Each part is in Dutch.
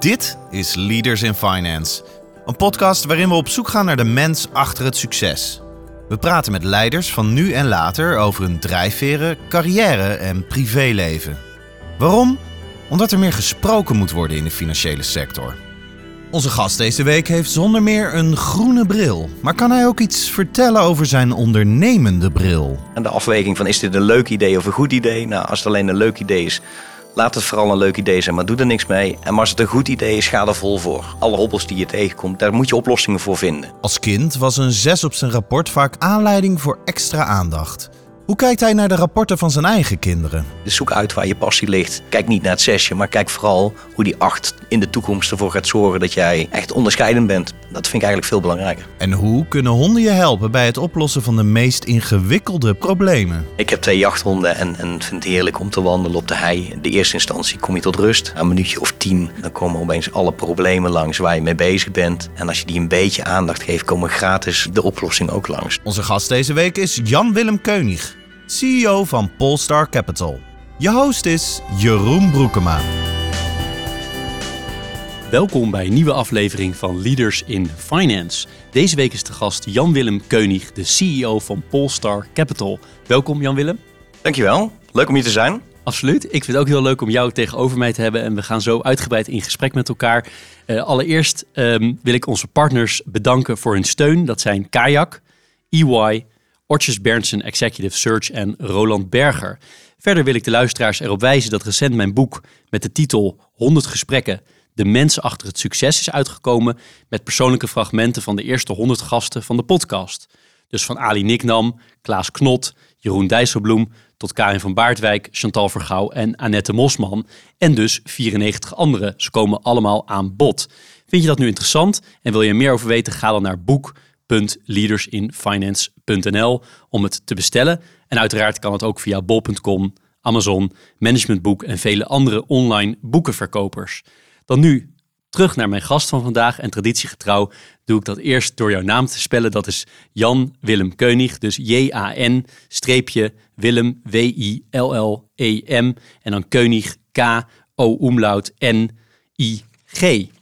Dit is Leaders in Finance, een podcast waarin we op zoek gaan naar de mens achter het succes. We praten met leiders van nu en later over hun drijfveren, carrière en privéleven. Waarom? Omdat er meer gesproken moet worden in de financiële sector. Onze gast deze week heeft zonder meer een groene bril. Maar kan hij ook iets vertellen over zijn ondernemende bril? En de afweging van is dit een leuk idee of een goed idee? Nou, als het alleen een leuk idee is, laat het vooral een leuk idee zijn, maar doe er niks mee. En als het een goed idee is, ga er vol voor. Alle hobbels die je tegenkomt, daar moet je oplossingen voor vinden. Als kind was een 6 op zijn rapport vaak aanleiding voor extra aandacht. Hoe kijkt hij naar de rapporten van zijn eigen kinderen? Dus zoek uit waar je passie ligt. Kijk niet naar het zesje, maar kijk vooral hoe die acht in de toekomst ervoor gaat zorgen dat jij echt onderscheidend bent. Dat vind ik eigenlijk veel belangrijker. En hoe kunnen honden je helpen bij het oplossen van de meest ingewikkelde problemen? Ik heb twee jachthonden en, en vind het heerlijk om te wandelen op de hei. In de eerste instantie kom je tot rust. Een minuutje of tien, dan komen opeens alle problemen langs waar je mee bezig bent. En als je die een beetje aandacht geeft, komen gratis de oplossing ook langs. Onze gast deze week is Jan-Willem Keunig, CEO van Polestar Capital. Je host is Jeroen Broekema. Welkom bij een nieuwe aflevering van Leaders in Finance. Deze week is de gast Jan-Willem Keunig, de CEO van Polestar Capital. Welkom Jan-Willem. Dankjewel, leuk om hier te zijn. Absoluut. Ik vind het ook heel leuk om jou tegenover mij te hebben en we gaan zo uitgebreid in gesprek met elkaar. Uh, allereerst um, wil ik onze partners bedanken voor hun steun. Dat zijn Kayak, EY, Ortjes Berndsen Executive Search en Roland Berger. Verder wil ik de luisteraars erop wijzen dat recent mijn boek met de titel 100 gesprekken de mensen achter het succes is uitgekomen met persoonlijke fragmenten van de eerste 100 gasten van de podcast. Dus van Ali Niknam, Klaas Knot, Jeroen Dijsselbloem tot Karin van Baardwijk, Chantal Vergouw en Annette Mosman. En dus 94 anderen. Ze komen allemaal aan bod. Vind je dat nu interessant en wil je er meer over weten? Ga dan naar boek.leadersinfinance.nl om het te bestellen. En uiteraard kan het ook via bol.com, Amazon, Managementboek en vele andere online boekenverkopers. Dan nu terug naar mijn gast van vandaag. En traditiegetrouw doe ik dat eerst door jouw naam te spellen. Dat is Jan Willem Keunig. Dus J-A-N streepje Willem W-I-L-L-E-M. En dan Keunig K-O-umlaut N-I-G.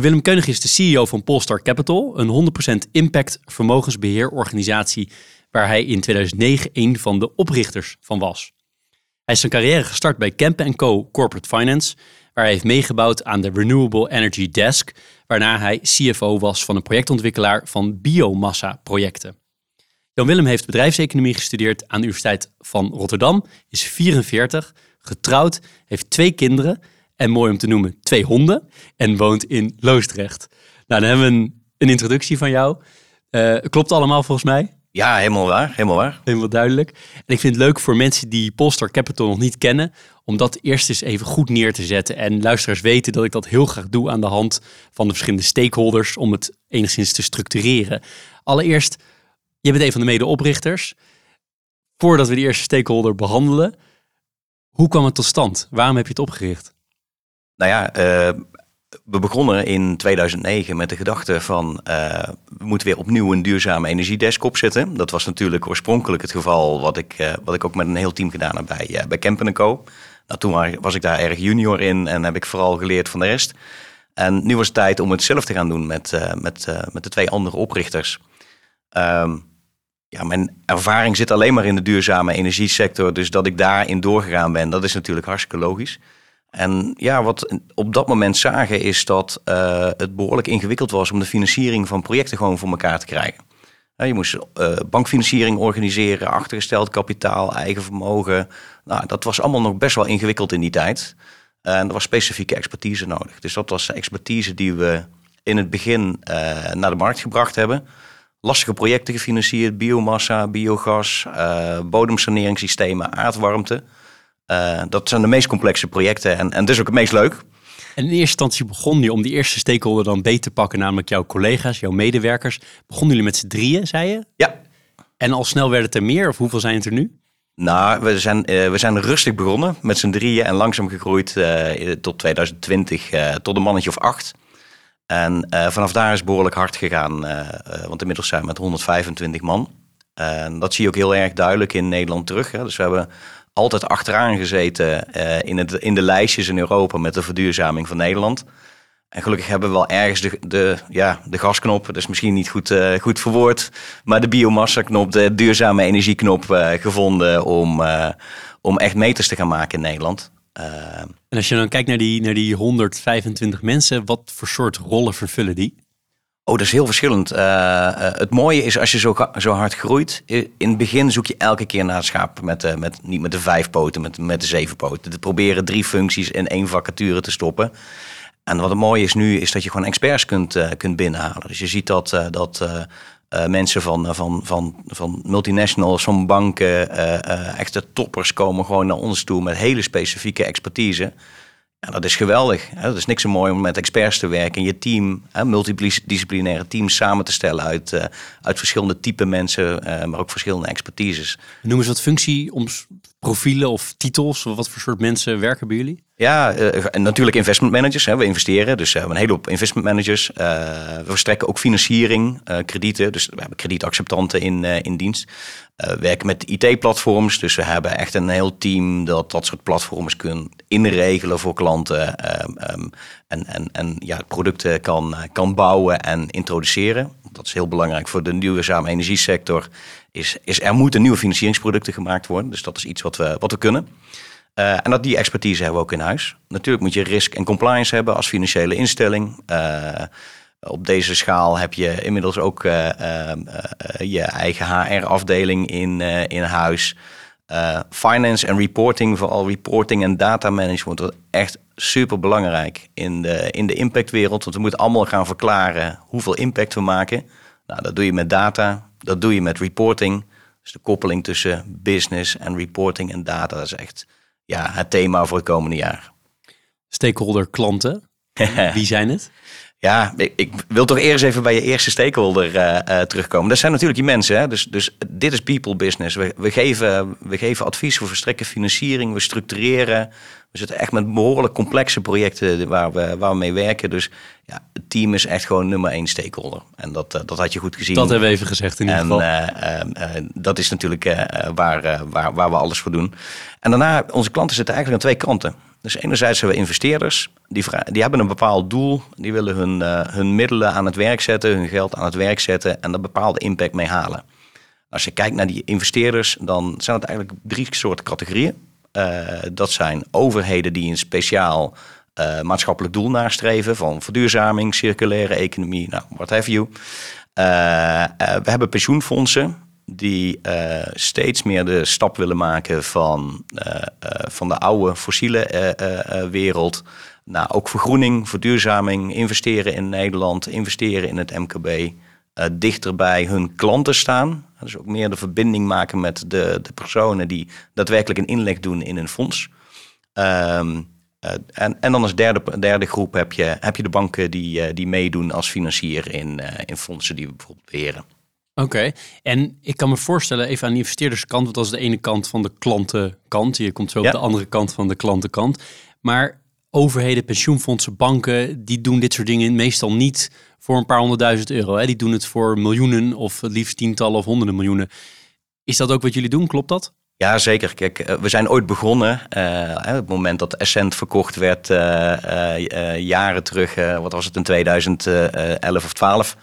Willem Keunig is de CEO van Polestar Capital, een 100% impact vermogensbeheerorganisatie waar hij in 2009 een van de oprichters van was. Hij is zijn carrière gestart bij Kempen Co. Corporate Finance, waar hij heeft meegebouwd aan de Renewable Energy Desk, waarna hij CFO was van een projectontwikkelaar van biomassa-projecten. Jan Willem heeft bedrijfseconomie gestudeerd aan de Universiteit van Rotterdam, is 44, getrouwd, heeft twee kinderen en mooi om te noemen, twee honden en woont in Loosdrecht. Nou, dan hebben we een, een introductie van jou. Uh, klopt allemaal volgens mij? Ja, helemaal waar. Helemaal waar. Helemaal duidelijk. En ik vind het leuk voor mensen die Polestar Capital nog niet kennen, om dat eerst eens even goed neer te zetten. En luisteraars weten dat ik dat heel graag doe aan de hand van de verschillende stakeholders om het enigszins te structureren. Allereerst, je bent een van de medeoprichters. Voordat we de eerste stakeholder behandelen, hoe kwam het tot stand? Waarom heb je het opgericht? Nou ja, uh, we begonnen in 2009 met de gedachte van uh, we moeten weer opnieuw een duurzame energiedesk opzetten. Dat was natuurlijk oorspronkelijk het geval wat ik, uh, wat ik ook met een heel team gedaan heb bij, uh, bij Kempen Co. Nou, toen was ik daar erg junior in en heb ik vooral geleerd van de rest. En nu was het tijd om het zelf te gaan doen met, met, met de twee andere oprichters. Um, ja, mijn ervaring zit alleen maar in de duurzame energiesector. Dus dat ik daarin doorgegaan ben, dat is natuurlijk hartstikke logisch. En ja, wat op dat moment zagen is dat uh, het behoorlijk ingewikkeld was om de financiering van projecten gewoon voor elkaar te krijgen. je moest uh, bankfinanciering organiseren, achtergesteld kapitaal, eigen vermogen. Nou, dat was allemaal nog best wel ingewikkeld in die tijd. En er was specifieke expertise nodig. Dus dat was de expertise die we in het begin uh, naar de markt gebracht hebben. Lastige projecten gefinancierd, biomassa, biogas, bodemsaneringssystemen, aardwarmte. Uh, dat zijn de meest complexe projecten en, en dus ook het meest leuk. En in eerste instantie begon je om die eerste stakeholder dan beter te pakken, namelijk jouw collega's, jouw medewerkers. Begonnen jullie met z'n drieën, zei je? Ja. En al snel werd het er meer, of hoeveel zijn het er nu? Nou, we zijn, uh, we zijn rustig begonnen met z'n drieën en langzaam gegroeid uh, tot 2020 tot een mannetje of acht. En vanaf daar is behoorlijk hard gegaan, want inmiddels zijn we met 125 man. En dat zie je ook heel erg duidelijk in Nederland terug. Hè. Dus we hebben altijd achteraan gezeten in, het, in de lijstjes in Europa met de verduurzaming van Nederland. En gelukkig hebben we wel ergens de, de, ja, de gasknop, dat is misschien niet goed, uh, goed verwoord, maar de biomassa-knop, de duurzame energieknop uh, gevonden om, om echt meters te gaan maken in Nederland. en als je dan kijkt naar die, naar die 125 mensen, wat voor soort rollen vervullen die? Oh, dat is heel verschillend. het mooie is als je zo, zo hard groeit. In het begin zoek je elke keer naar het schaap met, met niet met de vijf poten, met, met de zeven poten. Te proberen drie functies in één vacature te stoppen. En wat het mooie is nu, is dat je gewoon experts kunt, kunt binnenhalen. Dus je ziet dat, dat mensen van, van, van, van multinationals, van banken, echte toppers komen gewoon naar ons toe met hele specifieke expertise. Ja, dat is geweldig. Hè? Dat is niks zo mooi om met experts te werken en je team, hè, multidisciplinaire teams samen te stellen uit, uit verschillende type mensen, maar ook verschillende expertises. Noem eens wat functie, om profielen of titels. Wat voor soort mensen werken bij jullie? Ja, uh, natuurlijk investment managers. Hè. We investeren, dus we hebben een hele hoop investment managers. Uh, we verstrekken ook financiering, kredieten. Dus we hebben kredietacceptanten in, in dienst. we werken met IT-platforms, dus we hebben echt een heel team dat dat soort platforms kan inregelen voor klanten. Um, en en, en ja, producten kan, kan bouwen en introduceren. Dat is heel belangrijk voor de duurzame energiesector. Is, is er moeten nieuwe financieringsproducten gemaakt worden. Dus dat is iets wat we, wat we kunnen. Uh, en dat die expertise hebben we ook in huis. Natuurlijk moet je risk en compliance hebben als financiële instelling. Uh, op deze schaal heb je inmiddels ook uh, je eigen HR-afdeling in, in huis. finance en reporting, vooral reporting en data management, wordt echt super belangrijk in de, in de impactwereld. Want we moeten allemaal gaan verklaren hoeveel impact we maken. Nou, dat doe je met data, dat doe je met reporting. Dus de koppeling tussen business en reporting en data, dat is echt ja, het thema voor het komende jaar. Stakeholder klanten, wie zijn het? Ja, ik, wil toch eerst even bij je eerste stakeholder uh, uh, terugkomen. Dat zijn natuurlijk die mensen. Hè? Dus, dus dit is people business. We, we, geven, we geven advies, we verstrekken financiering, we structureren. We zitten echt met behoorlijk complexe projecten waar we, waar we mee werken. Dus ja, het team is echt gewoon nummer één stakeholder. En dat, uh, dat had je goed gezien. Dat hebben we even gezegd in ieder geval. En dat is natuurlijk waar, waar, waar we alles voor doen. En daarna, onze klanten zitten eigenlijk aan twee kanten. Dus enerzijds hebben we investeerders, die, die hebben een bepaald doel. Die willen hun, uh, hun middelen aan het werk zetten, hun geld aan het werk zetten en daar bepaalde impact mee halen. Als je kijkt naar die investeerders, dan zijn het eigenlijk drie soorten categorieën. Uh, dat zijn overheden die een speciaal uh, maatschappelijk doel nastreven, van verduurzaming, circulaire economie, nou, what have you. we hebben pensioenfondsen, die uh, steeds meer de stap willen maken van, uh, uh, van de oude fossiele wereld naar ook vergroening, verduurzaming, investeren in Nederland, investeren in het MKB, dichter bij hun klanten staan. Dus ook meer de verbinding maken met de, de personen die daadwerkelijk een inleg doen in een fonds. Um, en, en dan als derde, derde groep heb je, heb je de banken die, die meedoen als financier in, in fondsen die we bijvoorbeeld beheren. Oké, en ik kan me voorstellen, even aan de investeerderskant, want dat is de ene kant van de klantenkant. Je komt zo op de andere kant van de klantenkant. Maar overheden, pensioenfondsen, banken, die doen dit soort dingen meestal niet voor een paar honderdduizend euro. Hè? Die doen het voor miljoenen of liefst tientallen of honderden miljoenen. Is dat ook wat jullie doen? Klopt dat? Ja, zeker. Kijk, eh, we zijn ooit begonnen. Uh, op het moment dat Essent verkocht werd, uh, jaren terug, wat was het in 2011 of 12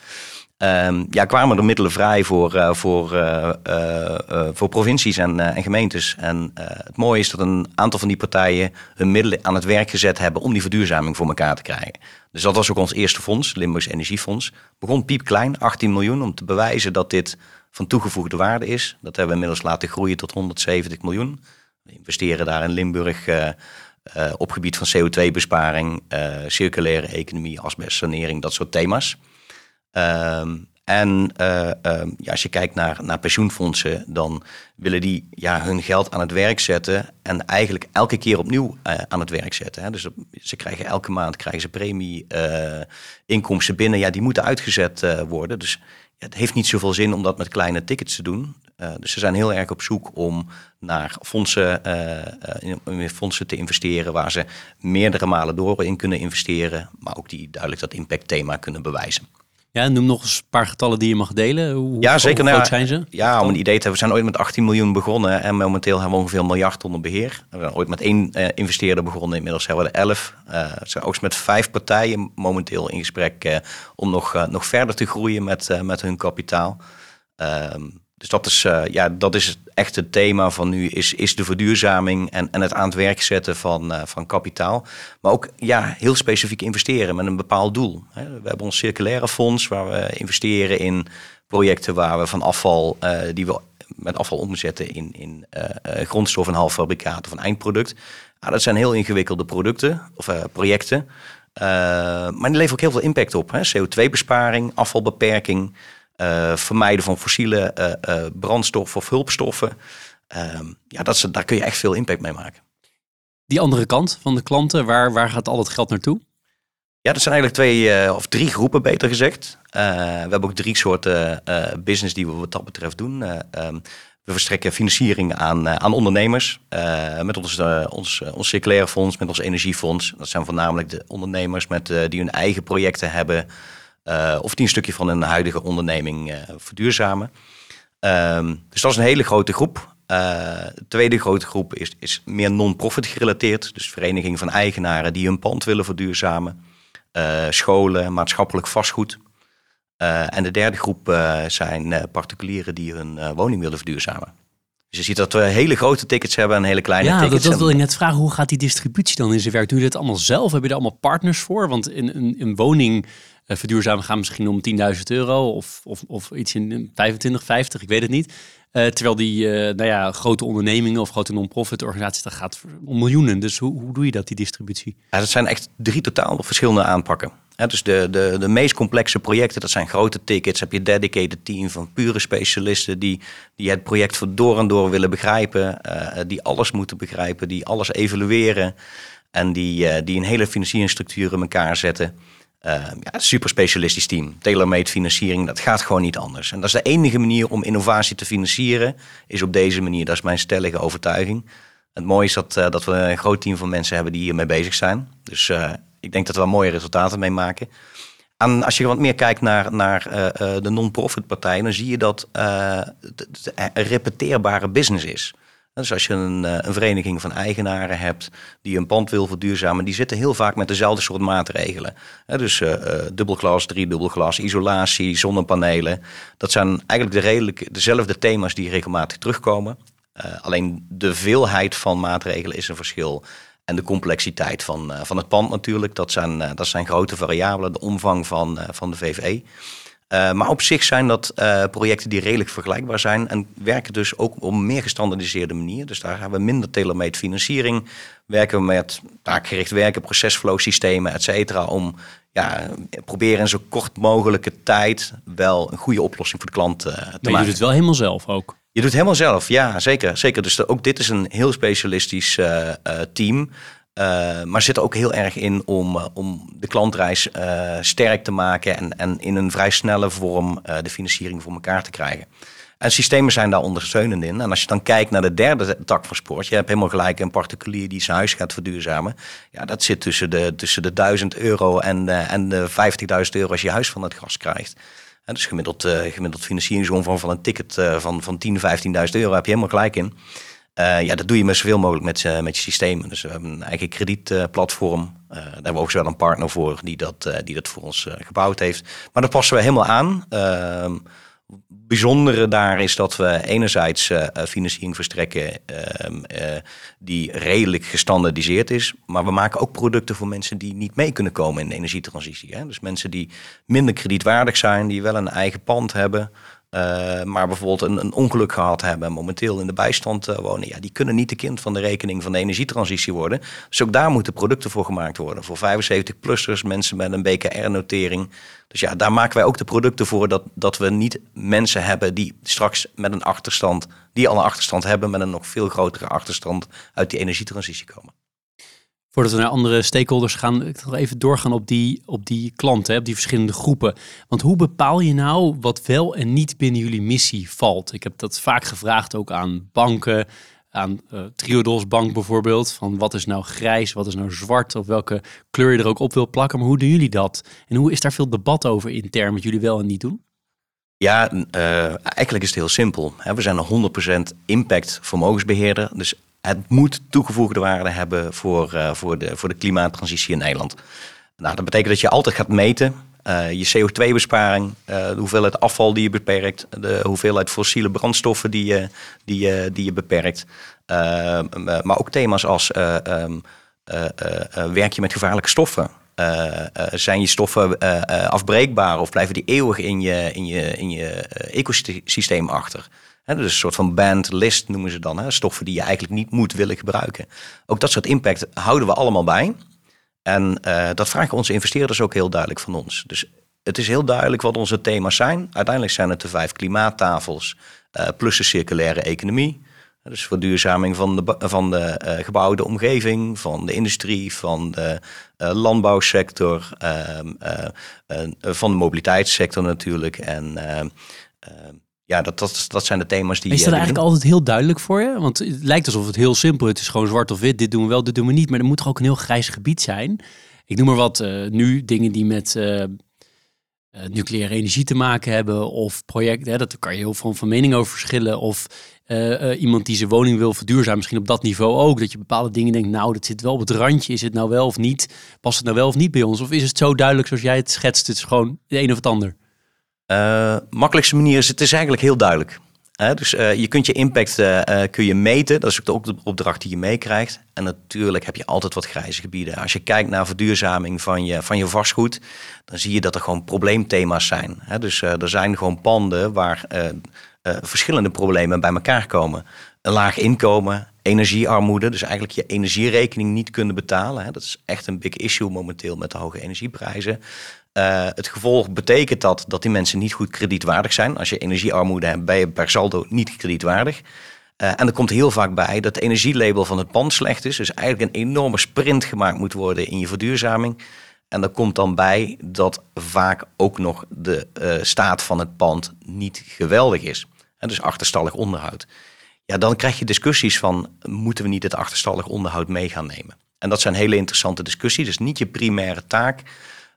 Um, ja, kwamen er middelen vrij voor, uh, voor, uh, uh, voor provincies en, en gemeentes. En het mooie is dat een aantal van die partijen hun middelen aan het werk gezet hebben om die verduurzaming voor elkaar te krijgen. Dus dat was ook ons eerste fonds, Limburgs Energiefonds. Begon piepklein, 18 miljoen, om te bewijzen dat dit van toegevoegde waarde is. Dat hebben we inmiddels laten groeien tot 170 miljoen. We investeren daar in Limburg op gebied van CO2-besparing, circulaire economie, asbestsanering, dat soort thema's. Um, en uh, um, ja, als je kijkt naar, naar pensioenfondsen, dan willen die ja, hun geld aan het werk zetten en eigenlijk elke keer opnieuw uh, aan het werk zetten. Hè. Dus ze krijgen elke maand krijgen ze premie uh, inkomsten binnen. Ja, die moeten uitgezet worden. Dus ja, het heeft niet zoveel zin om dat met kleine tickets te doen. dus ze zijn heel erg op zoek om naar fondsen, in, fondsen te investeren waar ze meerdere malen door in kunnen investeren, maar ook die duidelijk dat impact thema kunnen bewijzen. Ja, noem nog eens een paar getallen die je mag delen. Hoe, Ja, zeker. Hoe Nou groot zijn ze? Ja, om een idee te hebben, we zijn ooit met 18 miljoen begonnen en momenteel hebben we ongeveer een miljard onder beheer. We zijn ooit met één eh, investeerder begonnen, inmiddels hebben we er 11. Eh we zijn ook met vijf partijen momenteel in gesprek eh, om nog, nog verder te groeien met, met hun kapitaal. Ehm, dus dat is, eh, ja, dat is echt het thema van nu, is, is de verduurzaming en, en het aan het werk zetten van, eh, van kapitaal. Maar ook ja, heel specifiek investeren met een bepaald doel. We hebben ons circulaire fonds waar we investeren in projecten waar we van afval, eh, die we met afval omzetten in, in grondstof en halffabrikaat of een eindproduct. Dat zijn heel ingewikkelde producten of projecten. Maar die leveren ook heel veel impact op. hè. CO2-besparing, afvalbeperking, eh, vermijden van fossiele eh, eh, brandstoffen of hulpstoffen. Ehm, ja, dat is, daar kun je echt veel impact mee maken. Die andere kant van de klanten, waar, waar gaat al het geld naartoe? Ja, dat zijn eigenlijk twee of drie groepen, beter gezegd. We hebben ook drie soorten business die we wat dat betreft doen. Eh, ehm, we verstrekken financiering aan, aan ondernemers met ons, ons, ons circulaire fonds, met ons energiefonds. Dat zijn voornamelijk de ondernemers met, die hun eigen projecten hebben of die een stukje van hun huidige onderneming eh, verduurzamen. Ehm, dus dat is een hele grote groep. Eh, de tweede grote groep is, is meer non-profit gerelateerd. Dus verenigingen van eigenaren die hun pand willen verduurzamen. Eh, scholen, maatschappelijk vastgoed. Eh, en de derde groep eh, zijn eh, particulieren die hun eh, woning willen verduurzamen. Dus je ziet dat we hele grote tickets hebben en hele kleine Ja, dat, tickets. dat En- wil ik net vragen. Hoe gaat die distributie dan in zijn werk? Doe je dit allemaal zelf? Heb je er allemaal partners voor? Want in een, een woning eh, verduurzamen gaat misschien om 10.000 euro of, of, of iets in 25, 50, ik weet het niet. Eh, terwijl die eh, nou ja, grote ondernemingen of grote non-profit organisaties, dat gaat om miljoenen. Dus hoe, hoe doe je dat, die distributie? Ja, dat zijn echt drie totaal verschillende aanpakken. Dus de, de, de meest complexe projecten, dat zijn grote tickets. Heb je een dedicated team van pure specialisten die, die het project voor door en door willen begrijpen. eh, die alles moeten begrijpen, die alles evalueren. En die, eh, die een hele financieringsstructuur in elkaar zetten. Eh, ja, super specialistisch team. Tailor-made financiering, dat gaat gewoon niet anders. En dat is de enige manier om innovatie te financieren, is op deze manier. Dat is mijn stellige overtuiging. Het mooie is dat, eh, dat we een groot team van mensen hebben die hiermee bezig zijn. Dus eh, ik denk dat we mooie resultaten mee maken. En als je wat meer kijkt naar, naar eh, de non-profit partijen, dan zie je dat het een repeteerbare business is. Dus als je een, eh, een vereniging van eigenaren hebt die een pand wil verduurzamen, die zitten heel vaak met dezelfde soort maatregelen. Dus eh, dubbelglas, driedubbelglas, isolatie, zonnepanelen. Dat zijn eigenlijk de redelijk dezelfde thema's die regelmatig terugkomen. Eh, alleen de veelheid van maatregelen is een verschil. En de complexiteit van, eh, van het pand natuurlijk. Dat zijn, dat zijn grote variabelen. De omvang van, van de VVE. Eh, maar op zich zijn dat eh, projecten die redelijk vergelijkbaar zijn. En werken dus ook op een meer gestandardiseerde manier. Dus daar hebben we minder tailor-made financiering. Werken we met taakgericht werken, procesflow systemen, et cetera. Om ja, proberen in zo kort mogelijke tijd wel een goede oplossing voor de klant eh, te Maar je maken. doet het wel helemaal zelf ook. Je doet het helemaal zelf, ja, zeker. zeker. Dus de- ook dit is een heel specialistisch team. Eh, maar zit ook heel erg in om, eh, om de klantreis eh, sterk te maken en, en in een vrij snelle vorm de financiering voor elkaar te krijgen. En systemen zijn daar ondersteunend in. En als je dan kijkt naar de derde tak van sport, je hebt helemaal gelijk een particulier die zijn huis gaat verduurzamen. Ja, dat zit tussen de, tussen de 1000 euro en, eh, en de 50.000 euro als je huis van het gas krijgt. En dus gemiddeld, gemiddeld financieringsomvang van een ticket van, van 10.000, 15.000 euro heb je helemaal gelijk in. Eh, ja, dat doe je met zoveel mogelijk met, eh, met je systemen. Dus we hebben een eigen kredietplatform. Eh, daar hebben we ook wel een partner voor die dat, eh, die dat voor ons gebouwd heeft. Maar dat passen we helemaal aan. Ehm bijzondere daar is dat we enerzijds financiering verstrekken ehm, eh, die redelijk gestandardiseerd is. Maar we maken ook producten voor mensen die niet mee kunnen komen in de energietransitie. Hè? Dus mensen die minder kredietwaardig zijn, die wel een eigen pand hebben. Eh, maar bijvoorbeeld een, een ongeluk gehad hebben en momenteel in de bijstand eh, wonen. Ja, die kunnen niet de kind van de rekening van de energietransitie worden. Dus ook daar moeten producten voor gemaakt worden. Voor 75-plussers, mensen met een BKR-notering. Dus ja, daar maken wij ook de producten voor dat, dat we niet mensen hebben die straks met een achterstand, die al een achterstand hebben, met een nog veel grotere achterstand uit die energietransitie komen. Voordat we naar andere stakeholders gaan, ik nog even doorgaan op die, op die klanten, op die verschillende groepen. Want hoe bepaal je nou wat wel en niet binnen jullie missie valt? Ik heb dat vaak gevraagd ook aan banken, aan uh, Triodos Bank bijvoorbeeld. Van wat is nou grijs, wat is nou zwart, of welke kleur je er ook op wil plakken. Maar hoe doen jullie dat? En hoe is daar veel debat over intern wat jullie wel en niet doen? Ja, uh, eigenlijk is het heel simpel. We zijn een 100% impact vermogensbeheerder. Dus het moet toegevoegde waarde hebben voor, uh, voor, de, voor de klimaattransitie in Nederland. Nou, dat betekent dat je altijd gaat meten. Uh, je CO2-besparing, de hoeveelheid afval die je beperkt, de hoeveelheid fossiele brandstoffen die je, die die je beperkt. maar ook thema's als um, werk je met gevaarlijke stoffen? Uh, zijn je stoffen uh, afbreekbaar of blijven die eeuwig in je, in je, in je ecosysteem achter? Dus een soort van band list noemen ze dan. Stoffen die je eigenlijk niet moet willen gebruiken. Ook dat soort impact houden we allemaal bij. En dat vragen onze investeerders ook heel duidelijk van ons. Dus het is heel duidelijk wat onze thema's zijn. Uiteindelijk zijn het de vijf klimaattafels plus de circulaire economie. Dus verduurzaming van de, van de uh, gebouwde omgeving, van de industrie, van de landbouwsector, uh, van de mobiliteitssector natuurlijk. En ehm, ehm, ja, dat, dat, dat zijn de thema's die. Is dat eigenlijk altijd heel duidelijk voor je? Want het lijkt alsof het heel simpel is. Het is gewoon zwart of wit. Dit doen we wel, dit doen we niet. Maar er moet toch ook een heel grijs gebied zijn. Ik noem maar wat nu dingen die met uh, nucleaire energie te maken hebben of projecten, dat kan je heel veel van mening over verschillen. Of uh, iemand die zijn woning wil verduurzamen, misschien op dat niveau ook. Dat je bepaalde dingen denkt, nou, dat zit wel op het randje. Is het nou wel of niet? Past het nou wel of niet bij ons? Of is het zo duidelijk zoals jij het schetst? Het is gewoon de een of het ander. Makkelijkste manier is, het is eigenlijk heel duidelijk dus uh, je kunt je impact uh, kun je meten. Dat is ook de opdracht die je meekrijgt. En natuurlijk heb je altijd wat grijze gebieden. Als je kijkt naar verduurzaming van je, van je vastgoed, dan zie je dat er gewoon probleemthema's zijn. Dus uh, er zijn gewoon panden waar verschillende problemen bij elkaar komen. Een laag inkomen, energiearmoede, dus eigenlijk je energierekening niet kunnen betalen. Hè. Dat is echt een big issue momenteel met de hoge energieprijzen. Uh, het gevolg betekent dat dat die mensen niet goed kredietwaardig zijn. Als je energiearmoede hebt, ben je per saldo niet kredietwaardig. Uh, en er komt heel vaak bij dat het energielabel van het pand slecht is. Dus eigenlijk een enorme sprint gemaakt moet worden in je verduurzaming. En er komt dan bij dat vaak ook nog de uh, staat van het pand niet geweldig is. En dus achterstallig onderhoud. Ja, dan krijg je discussies van moeten we niet het achterstallig onderhoud mee gaan nemen? En dat zijn hele interessante discussies. Dus niet je primaire taak.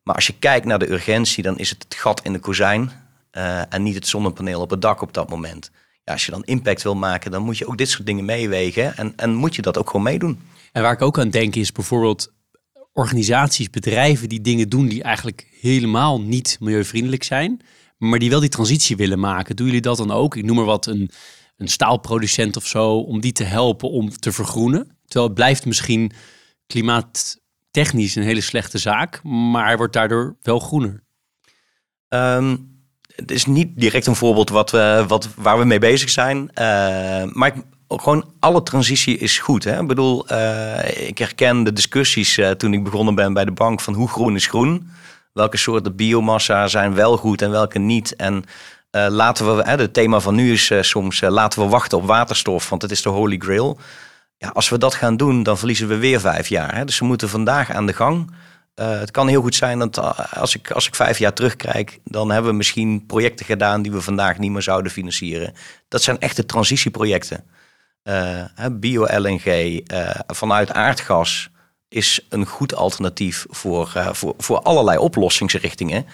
Maar als je kijkt naar de urgentie, dan is het het gat in de kozijn uh, en niet het zonnepaneel op het dak op dat moment. Ja, als je dan impact wil maken, dan moet je ook dit soort dingen meewegen en, en moet je dat ook gewoon meedoen. En waar ik ook aan denk is bijvoorbeeld organisaties, bedrijven die dingen doen die eigenlijk helemaal niet milieuvriendelijk zijn, maar die wel die transitie willen maken. Doen jullie dat dan ook? Ik noem maar wat een, een staalproducent of zo, om die te helpen om te vergroenen. Terwijl het blijft misschien klimaat technisch een hele slechte zaak, maar hij wordt daardoor wel groener. Um, het is niet direct een voorbeeld wat wat, waar we mee bezig zijn. Uh, maar gewoon alle transitie is goed. Hè? Ik bedoel, uh, ik herken de discussies uh, toen ik begonnen ben bij de bank van hoe groen is groen. Welke soorten biomassa zijn wel goed en welke niet. En laten we, het thema van nu is soms laten we wachten op waterstof, want het is de holy grail. Ja, als we dat gaan doen, dan verliezen we weer vijf jaar. Hè? Dus we moeten vandaag aan de gang. Uh, het kan heel goed zijn dat uh, als ik, als ik vijf jaar terugkijk, dan hebben we misschien projecten gedaan die we vandaag niet meer zouden financieren. Dat zijn echte transitieprojecten. Uh, Bio-LNG vanuit aardgas is een goed alternatief voor, voor, voor allerlei oplossingsrichtingen.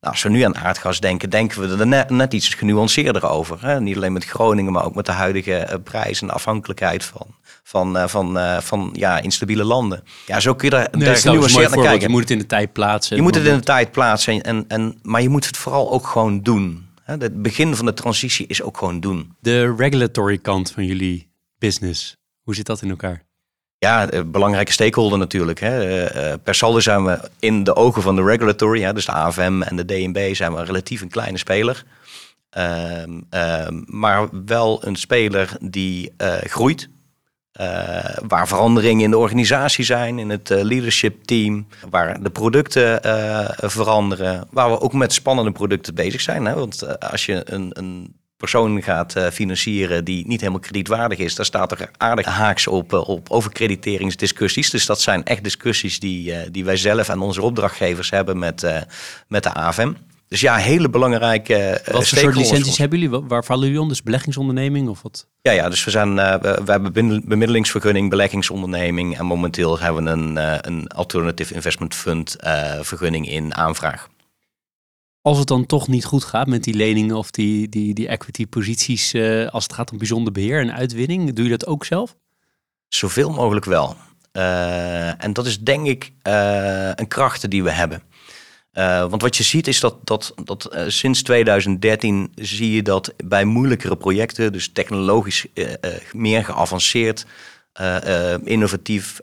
Nou, als we nu aan aardgas denken, denken we er net, net iets genuanceerder over. Hè? Niet alleen met Groningen, maar ook met de huidige prijs en afhankelijkheid van, van, uh, van, uh, van ja, instabiele landen. Ja, zo kun je daar, nee, daar genuanceerd naar kijken. Je moet het in de tijd plaatsen. Je moet het in de tijd plaatsen, en, en, maar je moet het vooral ook gewoon doen. Het begin van de transitie is ook gewoon doen. De regulatory kant van jullie business, hoe zit dat in elkaar? Ja, belangrijke stakeholder natuurlijk. Hè. Per saldo zijn we in de ogen van de regulatory, hè, dus de AFM en de DNB, zijn we relatief een kleine speler. Uh, uh, maar wel een speler die uh, groeit. Uh, waar veranderingen in de organisatie zijn, in het uh, leadership team, waar de producten uh, veranderen, waar we ook met spannende producten bezig zijn. Hè? Want als je een, een persoon gaat financieren die niet helemaal kredietwaardig is, dan staat er aardig haaks op, op overkrediteringsdiscussies. Dus dat zijn echt discussies die, die wij zelf en onze opdrachtgevers hebben met, met de AFM. Dus ja, hele belangrijke uh, Wat voor soort licenties hebben jullie? Waar vallen jullie onder? Dus beleggingsonderneming of wat? Ja, ja dus we, zijn, uh, we, we, hebben bemiddelingsvergunning, beleggingsonderneming. En momenteel hebben we een, uh, een Alternative Investment Fund vergunning in aanvraag. Als het dan toch niet goed gaat met die leningen of die, die, die equity posities als het gaat om bijzonder beheer en uitwinning, doe je dat ook zelf? Zoveel mogelijk wel. en dat is denk ik een kracht die we hebben. Uh, want wat je ziet is dat, dat, dat uh, sinds 2013 zie je dat bij moeilijkere projecten, dus technologisch uh, meer geavanceerd, innovatief,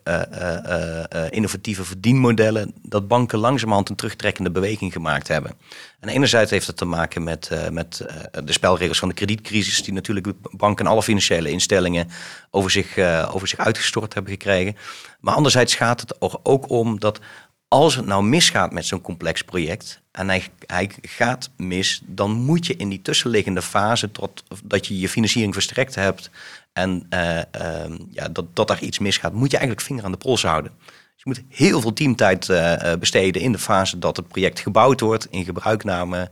innovatieve verdienmodellen, dat banken langzamerhand een terugtrekkende beweging gemaakt hebben. En enerzijds heeft het te maken met, met de spelregels van de kredietcrisis, die natuurlijk banken en alle financiële instellingen over zich, over zich uitgestort hebben gekregen. Maar anderzijds gaat het ook om dat als het nou misgaat met zo'n complex project en hij, hij, gaat mis, dan moet je in die tussenliggende fase tot dat je je financiering verstrekt hebt en uh, uh, ja, dat, dat daar iets misgaat, moet je eigenlijk vinger aan de pols houden. Dus je moet heel veel teamtijd uh, besteden in de fase dat het project gebouwd wordt, in gebruikname.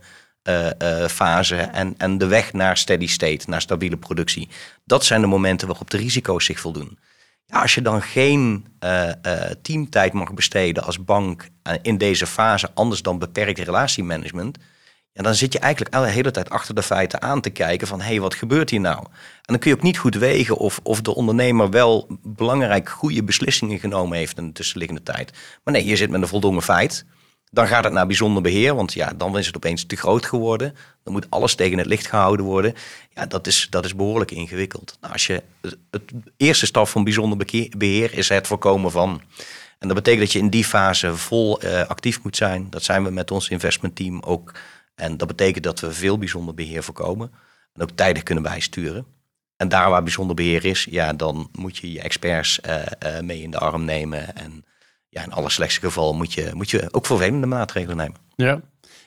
fase en, en de weg naar steady state, naar stabiele productie. Dat zijn de momenten waarop de risico's zich voldoen als je dan geen uh, uh, teamtijd mag besteden als bank uh, in deze fase, anders dan beperkt relatiemanagement, ja, dan zit je eigenlijk de hele tijd achter de feiten aan te kijken van hé, hey, wat gebeurt hier nou? En dan kun je ook niet goed wegen of, of de ondernemer wel belangrijk goede beslissingen genomen heeft in de tussenliggende tijd. Maar nee, je zit met een voldongen feit. Dan gaat het naar bijzonder beheer, want ja, dan is het opeens te groot geworden. Dan moet alles tegen het licht gehouden worden. Ja, dat is, dat is behoorlijk ingewikkeld. Nou, als je, het eerste stap van bijzonder beheer is het voorkomen van. En dat betekent dat je in die fase vol uh, actief moet zijn. Dat zijn we met ons investmentteam ook. En dat betekent dat we veel bijzonder beheer voorkomen. En ook tijdig kunnen bijsturen. En daar waar bijzonder beheer is, ja, dan moet je je experts uh, uh, mee in de arm nemen. En ja, in alle slechtste geval moet je, moet je ook vervelende maatregelen nemen. Ja.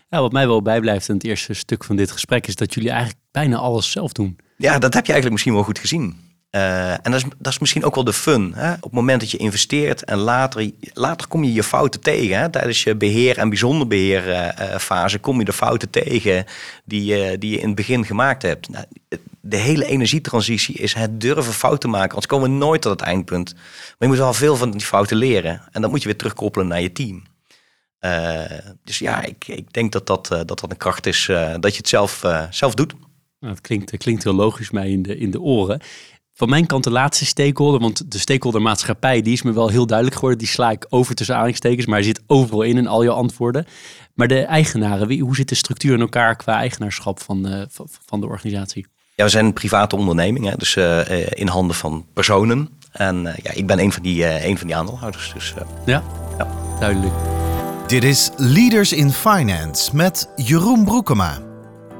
ja, wat mij wel bijblijft in het eerste stuk van dit gesprek is dat jullie eigenlijk bijna alles zelf doen. Ja, dat heb je eigenlijk misschien wel goed gezien. Uh, en dat is, dat is misschien ook wel de fun. Hè? Op het moment dat je investeert en later, later kom je je fouten tegen. Hè? Tijdens je beheer- en bijzonder beheerfase kom je de fouten tegen die, die je in het begin gemaakt hebt. Nou, de hele energietransitie is het durven fouten maken. Anders komen we nooit tot het eindpunt. Maar je moet wel veel van die fouten leren. En dat moet je weer terugkoppelen naar je team. Uh, dus ja, ik, ik denk dat dat, uh, dat, dat een kracht is dat je het zelf, zelf doet. Nou, het klinkt, klinkt heel logisch mij in de, in de oren. Van mijn kant de laatste stakeholder, want de stakeholder maatschappij, die is me wel heel duidelijk geworden. Die sla ik over tussen aanhalingstekens, maar hij zit overal in in al je antwoorden. Maar de eigenaren, wie, hoe zit de structuur in elkaar qua eigenaarschap van, van de organisatie? Ja, we zijn een private onderneming, hè, dus uh, in handen van personen. En uh, ja, ik ben een van die, uh, een van die aandeelhouders. Dus, ja? ja, duidelijk. Dit is Leaders in Finance met Jeroen Broekema.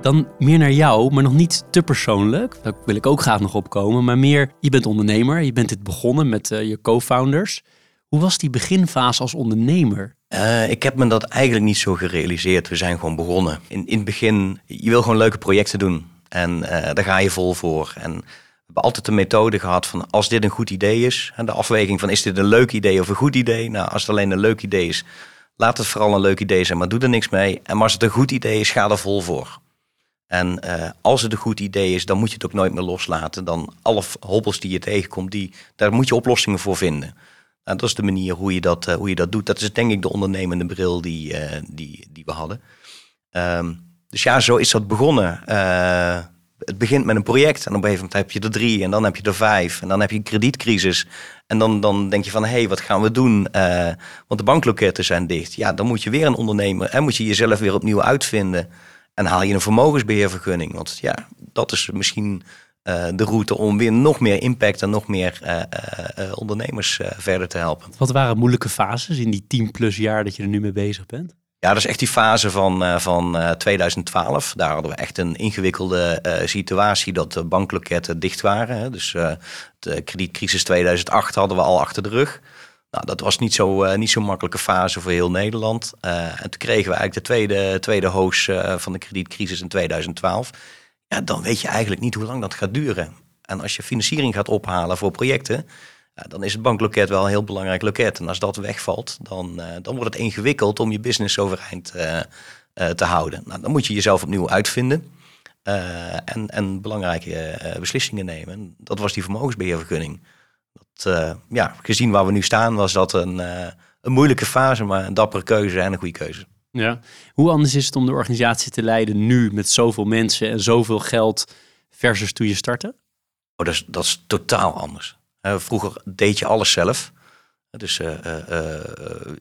Dan meer naar jou, maar nog niet te persoonlijk. Daar wil ik ook graag nog opkomen. Maar meer, je bent ondernemer, je bent dit begonnen met je co-founders. Hoe was die beginfase als ondernemer? ik heb me dat eigenlijk niet zo gerealiseerd. We zijn gewoon begonnen. In, in het begin, je wil gewoon leuke projecten doen. En uh, daar ga je vol voor. En we hebben altijd de methode gehad van als dit een goed idee is. En de afweging van is dit een leuk idee of een goed idee. Nou, als het alleen een leuk idee is, laat het vooral een leuk idee zijn, maar doe er niks mee. En als het een goed idee is, ga er vol voor. En uh, als het een goed idee is, dan moet je het ook nooit meer loslaten. Dan alle hobbels die je tegenkomt, die, daar moet je oplossingen voor vinden. Nou, dat is de manier hoe je dat, uh, hoe je dat doet. Dat is denk ik de ondernemende bril die, uh, die, die we hadden. Um, dus ja, zo is dat begonnen. Het begint met een project en op een gegeven moment heb je er drie en dan heb je er vijf en dan heb je een kredietcrisis. En dan, dan denk je van, hé, hey, wat gaan we doen? Want de bankloketten zijn dicht. Ja, dan moet je weer een ondernemer en moet je jezelf weer opnieuw uitvinden. En haal je een vermogensbeheervergunning. Want ja, dat is misschien uh, de route om weer nog meer impact en nog meer ondernemers verder te helpen. Wat waren moeilijke fases in die 10 plus jaar dat je er nu mee bezig bent? Ja, dat is echt die fase van, van uh, 2012. Daar hadden we echt een ingewikkelde situatie dat de bankloketten dicht waren. Hè. Dus de kredietcrisis 2008 hadden we al achter de rug. Nou, dat was niet zo, niet zo'n makkelijke fase voor heel Nederland. en toen kregen we eigenlijk de tweede, tweede hoos van de kredietcrisis in 2012. Ja, dan weet je eigenlijk niet hoe lang dat gaat duren. En als je financiering gaat ophalen voor projecten, dan is het bankloket wel een heel belangrijk loket. En als dat wegvalt, dan, uh, dan wordt het ingewikkeld om je business overeind uh, te houden. Nou, dan moet je jezelf opnieuw uitvinden. en, en belangrijke beslissingen nemen. En dat was die vermogensbeheervergunning. Dat, ja, gezien waar we nu staan, was dat een, een moeilijke fase, maar een dappere keuze en een goede keuze. Ja. Hoe anders is het om de organisatie te leiden nu met zoveel mensen en zoveel geld versus toen je startte? Oh, dat, is, dat is totaal anders. vroeger deed je alles zelf. Dus uh,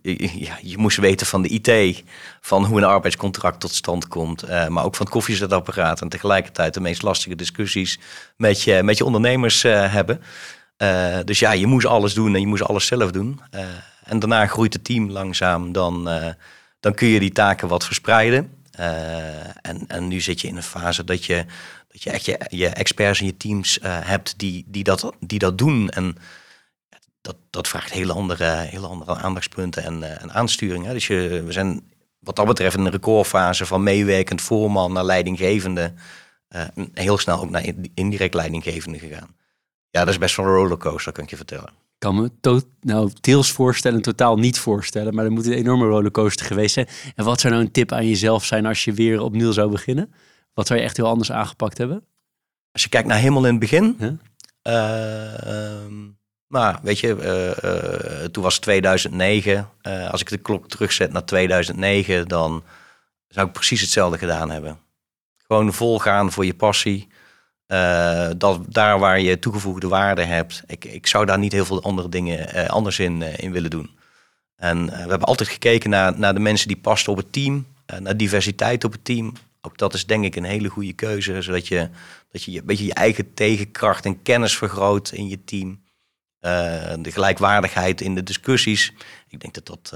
uh, ja, je moest weten van de IT, van hoe een arbeidscontract tot stand komt, maar ook van het koffiezetapparaat en tegelijkertijd de meest lastige discussies met je, met je ondernemers hebben. Dus ja, je moest alles doen en je moest alles zelf doen. en daarna groeit het team langzaam, dan, dan kun je die taken wat verspreiden. en, en nu zit je in een fase dat je, dat je echt je, experts en je teams hebt die, die, dat, die dat doen. En dat, dat vraagt hele andere, hele andere aandachtspunten en, en aansturing. Hè. Dus je, we zijn wat dat betreft in een recordfase van meewerkend voorman naar leidinggevende. Heel snel ook naar indirect leidinggevende gegaan. Ja, dat is best wel een rollercoaster, kan ik je vertellen. Ik kan me to nou, deels voorstellen, totaal niet voorstellen. Maar er moet een enorme rollercoaster geweest zijn. En wat zou nou een tip aan jezelf zijn als je weer opnieuw zou beginnen? Wat zou je echt heel anders aangepakt hebben? Als je kijkt naar helemaal in het begin. Huh? Uh, maar weet je, uh, uh, toen was 2009. Uh, als ik de klok terugzet naar 2009, dan zou ik precies hetzelfde gedaan hebben. Gewoon volgaan voor je passie. Dat, daar waar je toegevoegde waarde hebt. Ik, ik zou daar niet heel veel andere dingen anders in, in willen doen. En we hebben altijd gekeken naar, naar de mensen die pasten op het team. naar diversiteit op het team. Ook dat is denk ik een hele goede keuze. Zodat je, dat je een beetje je eigen tegenkracht en kennis vergroot in je team. Eh, de gelijkwaardigheid in de discussies. Ik denk dat, dat,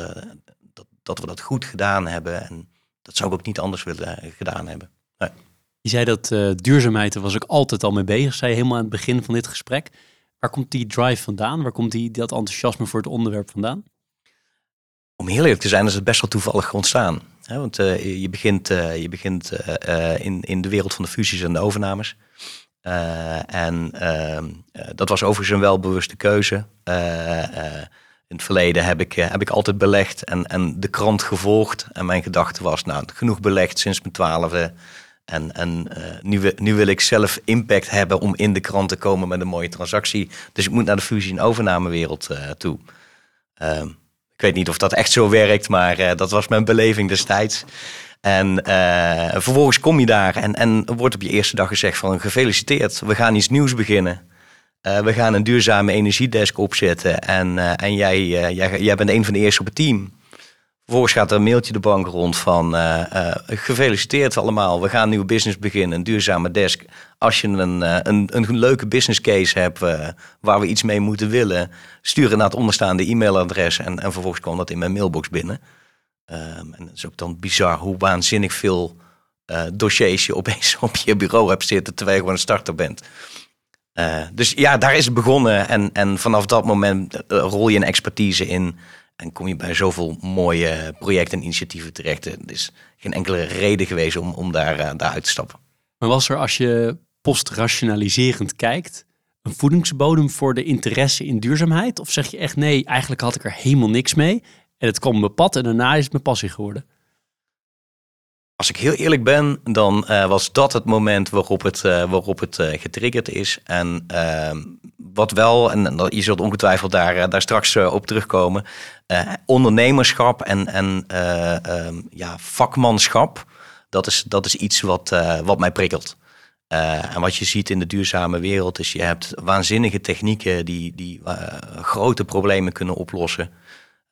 dat, dat, we dat goed gedaan hebben. En dat zou ik ook niet anders willen gedaan hebben. Nee. Je zei dat duurzaamheid, daar was ik altijd al mee bezig. Zei helemaal aan het begin van dit gesprek. Waar komt die drive vandaan? Waar komt die, dat enthousiasme voor het onderwerp vandaan? Om heel eerlijk te zijn, is het best wel toevallig ontstaan. Want je begint, je begint in, in de wereld van de fusies en de overnames. En uh, dat was overigens een welbewuste keuze. In het verleden heb ik, heb ik altijd belegd en, en de krant gevolgd. En mijn gedachte was, nou, genoeg belegd sinds mijn twaalfde. En, en nu, nu, wil ik zelf impact hebben om in de krant te komen met een mooie transactie. Dus ik moet naar de fusie- en overnamewereld toe. Ehm, ik weet niet of dat echt zo werkt, maar dat was mijn beleving destijds. En vervolgens kom je daar en, en wordt op je eerste dag gezegd van gefeliciteerd, we gaan iets nieuws beginnen. We gaan een duurzame energiedesk opzetten en, en jij, jij, jij bent een van de eerste op het team. Vervolgens gaat er een mailtje de bank rond van gefeliciteerd allemaal, we gaan een nieuwe business beginnen, een duurzame desk. Als je een, een, een leuke business case hebt waar we iets mee moeten willen, stuur naar het onderstaande e-mailadres en, en vervolgens kwam dat in mijn mailbox binnen. Um, en het is ook dan bizar hoe waanzinnig veel dossiers je opeens op je bureau hebt zitten terwijl je gewoon een starter bent. Dus ja, daar is het begonnen. En, en vanaf dat moment rol je een expertise in. En kom je bij zoveel mooie projecten en initiatieven terecht. Er is geen enkele reden geweest om, om daar, daar uit te stappen. Maar was er als je postrationaliserend kijkt, een voedingsbodem voor de interesse in duurzaamheid? Of zeg je echt nee, eigenlijk had ik er helemaal niks mee. En het kwam mijn pad en daarna is het mijn passie geworden. Als ik heel eerlijk ben, dan uh, was dat het moment waarop het, uh, waarop het uh, getriggerd is. En ehm, wat wel, en je zult ongetwijfeld daar, daar straks op terugkomen, ondernemerschap en, en ehm, ja, vakmanschap, dat is, dat is iets wat, wat mij prikkelt. en wat je ziet in de duurzame wereld is, je hebt waanzinnige technieken die, die grote problemen kunnen oplossen.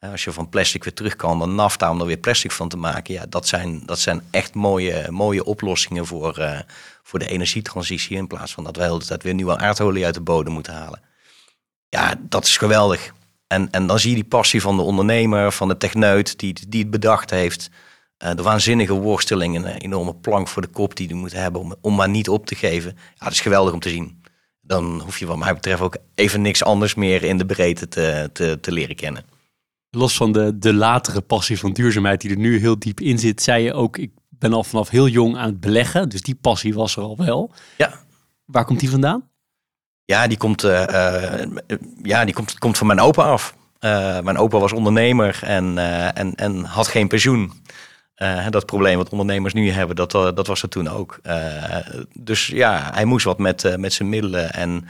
Als je van plastic weer terug kan dan nafta om er weer plastic van te maken. Ja, dat zijn, dat zijn echt mooie, mooie oplossingen voor, voor de energietransitie. In plaats van dat hele tijd weer nieuwe aardolie uit de bodem moeten halen. Ja, dat is geweldig. En, en dan zie je die passie van de ondernemer, van de techneut die, die het bedacht heeft. Uh, de waanzinnige worsteling, een enorme plank voor de kop die hij moet hebben om, om maar niet op te geven. Ja, dat is geweldig om te zien. Dan hoef je wat mij betreft ook even niks anders meer in de breedte te, te, te leren kennen los van de, de latere passie van duurzaamheid die er nu heel diep in zit, zei je ook, ik ben al vanaf heel jong aan het beleggen. Dus die passie was er al wel. Ja. Waar komt die vandaan? Ja, die komt, uh, ja, die komt, komt van mijn opa af. Uh, mijn opa was ondernemer en, en, en had geen pensioen. Dat probleem wat ondernemers nu hebben, dat, dat was er toen ook. Dus ja, hij moest wat met, met zijn middelen. En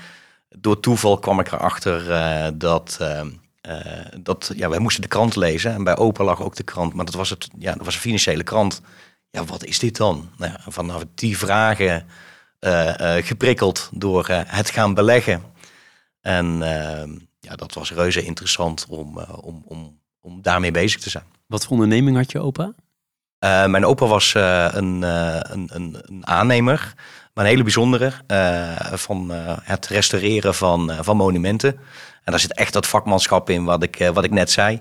door toeval kwam ik erachter dat, dat ja, wij moesten de krant lezen. En bij opa lag ook de krant, maar dat was, het, ja, dat was een financiële krant. Ja, wat is dit dan? Nou vanaf die vragen geprikkeld door het gaan beleggen. En ja, dat was reuze interessant om, om, om, om daarmee bezig te zijn. Wat voor onderneming had je opa? Uh, mijn opa was uh, een, uh, een, een, een, aannemer, maar een hele bijzondere, van het restaureren van, van monumenten. En daar zit echt dat vakmanschap in wat ik, wat ik net zei.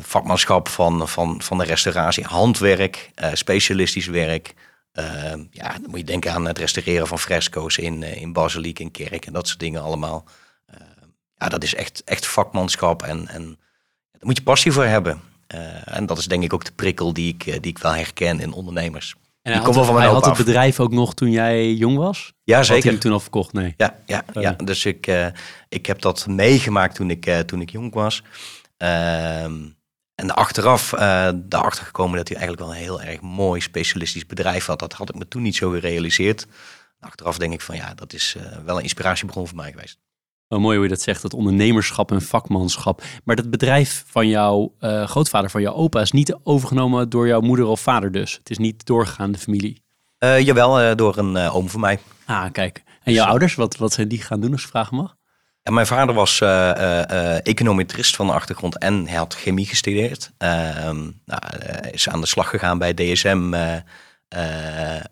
Vakmanschap van, van, van de restauratie, handwerk, specialistisch werk. ja, dan moet je denken aan het restaureren van fresco's in, in basiliek en kerk en dat soort dingen allemaal. ja, dat is echt, echt vakmanschap en, en daar moet je passie voor hebben. En dat is denk ik ook de prikkel die ik, eh, die ik wel herken in ondernemers. En hij, had, wel van hij had het bedrijf ook nog toen jij jong was? Ja, zeker. Had hij toen al verkocht? Nee. Ja, ja, ja. dus ik, ik heb dat meegemaakt toen ik, toen ik jong was. Ehm, en achteraf uh, daarachter gekomen dat hij eigenlijk wel een heel erg mooi specialistisch bedrijf had. Dat had ik me toen niet zo gerealiseerd. Achteraf denk ik van ja, dat is wel een inspiratiebron voor mij geweest. Oh, mooi hoe je dat zegt, dat ondernemerschap en vakmanschap. Maar dat bedrijf van jouw uh, grootvader, van jouw opa, is niet overgenomen door jouw moeder of vader dus? Het is niet doorgegaan de familie? Jawel, door een oom van mij. Ah, kijk. En jouw ouders, wat, wat zijn die gaan doen als ik vragen mag? Mijn vader was econometrist van de achtergrond en hij had chemie gestudeerd. Ehm, nou, is aan de slag gegaan bij DSM uh,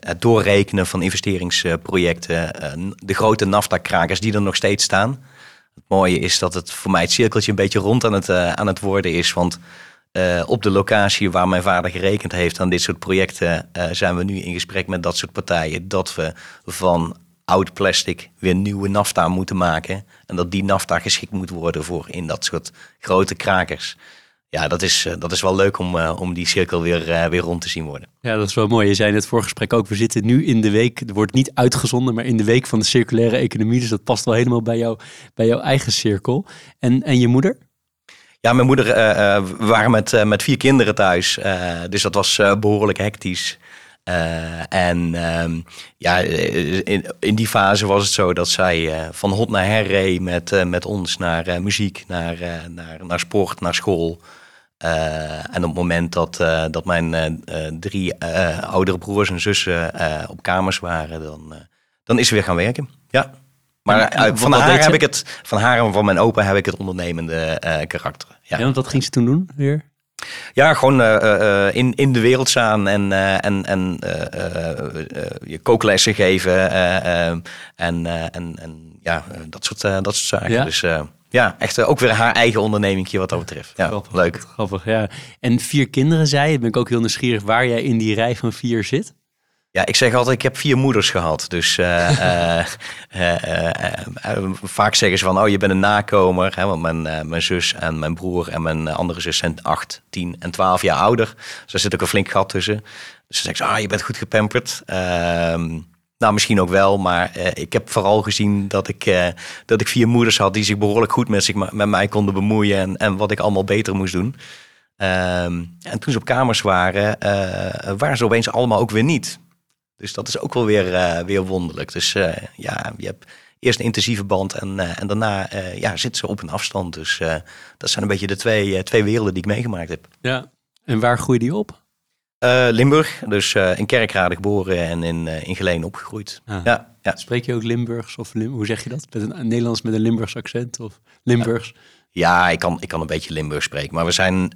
het doorrekenen van investeringsprojecten, uh, de grote NAFTA-krakers die er nog steeds staan. Het mooie is dat het voor mij het cirkeltje een beetje rond aan het, aan het worden is. Want op de locatie waar mijn vader gerekend heeft aan dit soort projecten, zijn we nu in gesprek met dat soort partijen. Dat we van oud plastic weer nieuwe NAFTA moeten maken. En dat die NAFTA geschikt moet worden voor in dat soort grote krakers ja, dat is, eh, dat is wel leuk om, uh, om die cirkel weer, uh, weer rond te zien worden. Ja, dat is wel mooi. Je zei in het voorgesprek ook, we zitten nu in de week, het wordt niet uitgezonden, maar in de week van de circulaire economie. Dus dat past wel helemaal bij, jou, bij jouw eigen cirkel. En, en je moeder? Ja, mijn moeder, uh, we waren met, met vier kinderen thuis. dus dat was behoorlijk hectisch. En ehm, ja, in, in die fase was het zo dat zij van hot naar her reed met, met ons naar muziek, naar, naar, naar sport, naar school. Uh, en op het moment dat, uh, dat mijn uh, drie oudere broers en zussen op kamers waren, dan, dan is ze weer gaan werken. Ja. Maar en, van, haar heb ik het, van haar en van mijn opa heb ik het ondernemende karakter. Ja. ja, want wat ging ze toen doen weer? Ja, gewoon in, in de wereld staan en, en, en je kooklessen geven en, en, en ja, dat soort, dat soort zaken. Ja? Dus ja, echt eh, ook weer haar eigen onderneming wat dat betreft. Ja, grappig, leuk. Grappig, ja. En vier kinderen, zei je. Ben ik ook heel nieuwsgierig waar jij in die rij van vier zit. Ja, ik zeg altijd, ik heb vier moeders gehad. Dus uh, uh, vaak zeggen ze van, oh, je bent een nakomer. Hè, want mijn, mijn zus en mijn broer en mijn andere zus zijn acht, tien en twaalf jaar ouder. Dus daar zit ook een flink gat tussen. Dus dan zeggen ze, ah, je bent goed gepamperd. Ehm, nou, misschien ook wel, maar ik heb vooral gezien dat ik, dat ik vier moeders had die zich behoorlijk goed met, zich, met mij konden bemoeien en, en wat ik allemaal beter moest doen. Um, en toen ze op kamers waren, uh, waren ze opeens allemaal ook weer niet. Dus dat is ook wel weer, weer wonderlijk. Dus ja, je hebt eerst een intensieve band en, en daarna ja, zitten ze op een afstand. Dus dat zijn een beetje de twee, twee werelden die ik meegemaakt heb. Ja, en waar groeide die op? Limburg, dus in Kerkrade geboren en in, in Geleen opgegroeid. Ah. Ja, ja. Spreek je ook Limburgs of Lim hoe zeg je dat? Met een, Nederlands met een Limburgs accent of Limburgs? Ja, ik, kan, ik kan een beetje Limburgs spreken, maar we zijn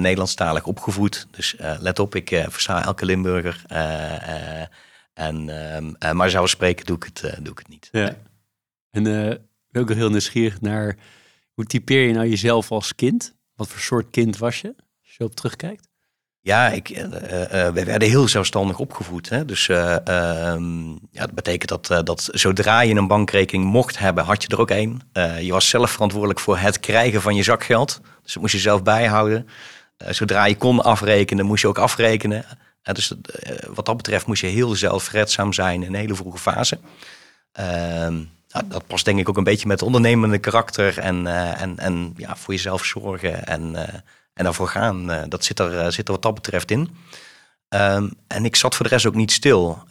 Nederlandstalig opgevoed. Dus let op, ik versta elke Limburger. en, ehm, maar zelf spreken doe ik het, doe ik het niet. Ja. En ben ook heel nieuwsgierig naar, hoe typeer je nou jezelf als kind? Wat voor soort kind was je, als je op terugkijkt? Ja, ik, uh, we werden heel zelfstandig opgevoed. Hè? Dus uh, ja, dat betekent dat, dat zodra je een bankrekening mocht hebben, had je er ook één. je was zelf verantwoordelijk voor het krijgen van je zakgeld. Dus dat moest je zelf bijhouden. zodra je kon afrekenen, moest je ook afrekenen. dus wat dat betreft moest je heel zelfredzaam zijn in een hele vroege fase. Ehm, dat past denk ik ook een beetje met ondernemende karakter en, en, en ja, voor jezelf zorgen en en daarvoor gaan. dat zit er, zit er wat dat betreft in. Ehm, en ik zat voor de rest ook niet stil.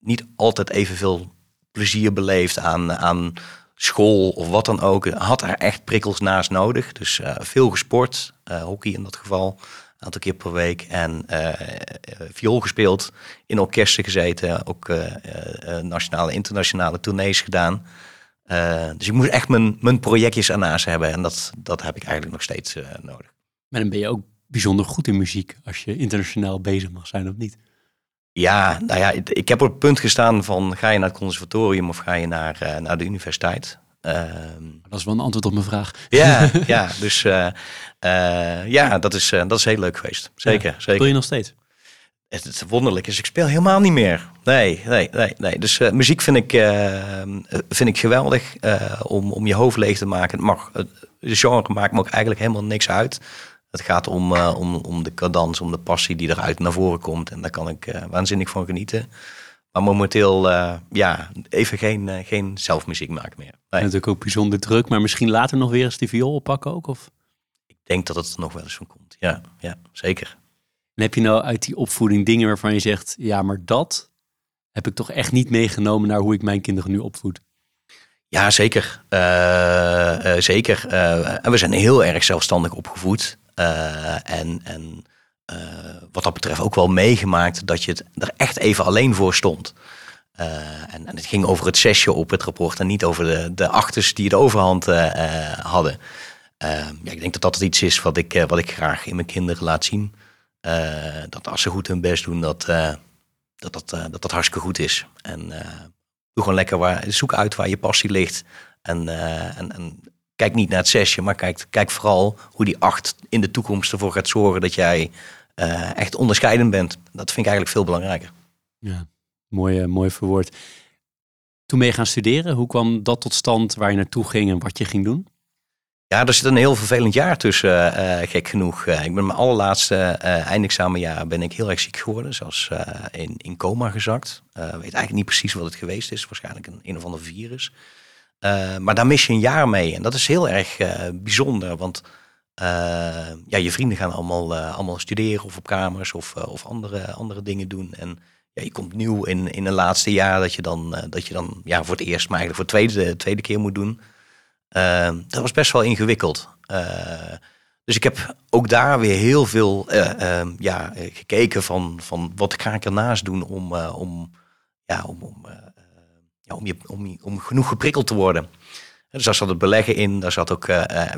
niet altijd evenveel plezier beleefd aan, aan school of wat dan ook. Had er echt prikkels naast nodig. Dus veel gesport, hockey in dat geval aantal keer per week. En uh, viool gespeeld, in orkesten gezeten, ook uh, nationale, internationale tournees gedaan. Dus ik moest echt mijn, mijn projectjes ernaast hebben. En dat, dat heb ik eigenlijk nog steeds nodig. Maar dan ben je ook bijzonder goed in muziek als je internationaal bezig mag zijn of niet? Ja, nou ja, ik heb op het punt gestaan van ga je naar het conservatorium of ga je naar, naar de universiteit. Ehm, dat is wel een antwoord op mijn vraag. Ja, ja dus ja, dat is, dat is heel leuk geweest. Zeker. zeker. Speel je nog steeds? Het, het wonderlijk is, ik speel helemaal niet meer. Nee, nee, nee. nee. Dus muziek vind ik, vind ik geweldig om, om je hoofd leeg te maken. Het mag, de genre maakt me ook eigenlijk helemaal niks uit. Het gaat om, om, om de cadans, om de passie die eruit naar voren komt. En daar kan ik waanzinnig van genieten. Maar momenteel, uh, ja, even geen, uh, geen zelfmuziek maken meer. Nee. Natuurlijk ook bijzonder druk, maar misschien later nog weer eens die viool oppakken ook? Of? Ik denk dat het er nog wel eens van komt. Ja, ja, zeker. Heb je nou uit die opvoeding dingen waarvan je zegt, ja, maar dat heb ik toch echt niet meegenomen naar hoe ik mijn kinderen nu opvoed? Ja, zeker. Uh, zeker. en we zijn heel erg zelfstandig opgevoed. en, en wat dat betreft ook wel meegemaakt dat je het er echt even alleen voor stond. En, en, het ging over het zesje op het rapport en niet over de, de achters die de overhand hadden. ja, ik denk dat dat iets is wat ik, wat ik graag in mijn kinderen laat zien. Dat als ze goed hun best doen, dat dat, dat, dat, dat hartstikke goed is. En doe gewoon lekker waar, zoek uit waar je passie ligt. En, en, en kijk niet naar het zesje, maar kijk, kijk vooral hoe die acht in de toekomst ervoor gaat zorgen dat jij echt onderscheidend bent. Dat vind ik eigenlijk veel belangrijker. Ja, mooi, mooi verwoord. Toen je gaan studeren, hoe kwam dat tot stand waar je naartoe ging en wat je ging doen? Ja, er zit een heel vervelend jaar tussen, uh, gek genoeg. ik ben mijn allerlaatste eindexamenjaar ben ik heel erg ziek geworden. Zelfs in, in coma gezakt. weet eigenlijk niet precies wat het geweest is. Waarschijnlijk een een of ander virus. maar daar mis je een jaar mee. En dat is heel erg bijzonder. Want uh, ja, je vrienden gaan allemaal, uh, allemaal studeren of op kamers of, uh, of andere, andere dingen doen. En ja, je komt nieuw in, in een laatste jaar dat je dan, dat je dan ja, voor het eerst, maar eigenlijk voor de tweede, tweede keer moet doen. Dat was best wel ingewikkeld. dus ik heb ook daar weer heel veel ja, gekeken van, van wat ga ik ernaast doen om, om, ja, om, om, ja, om, je, om, om genoeg geprikkeld te worden. Dus daar zat het beleggen in, daar zat ook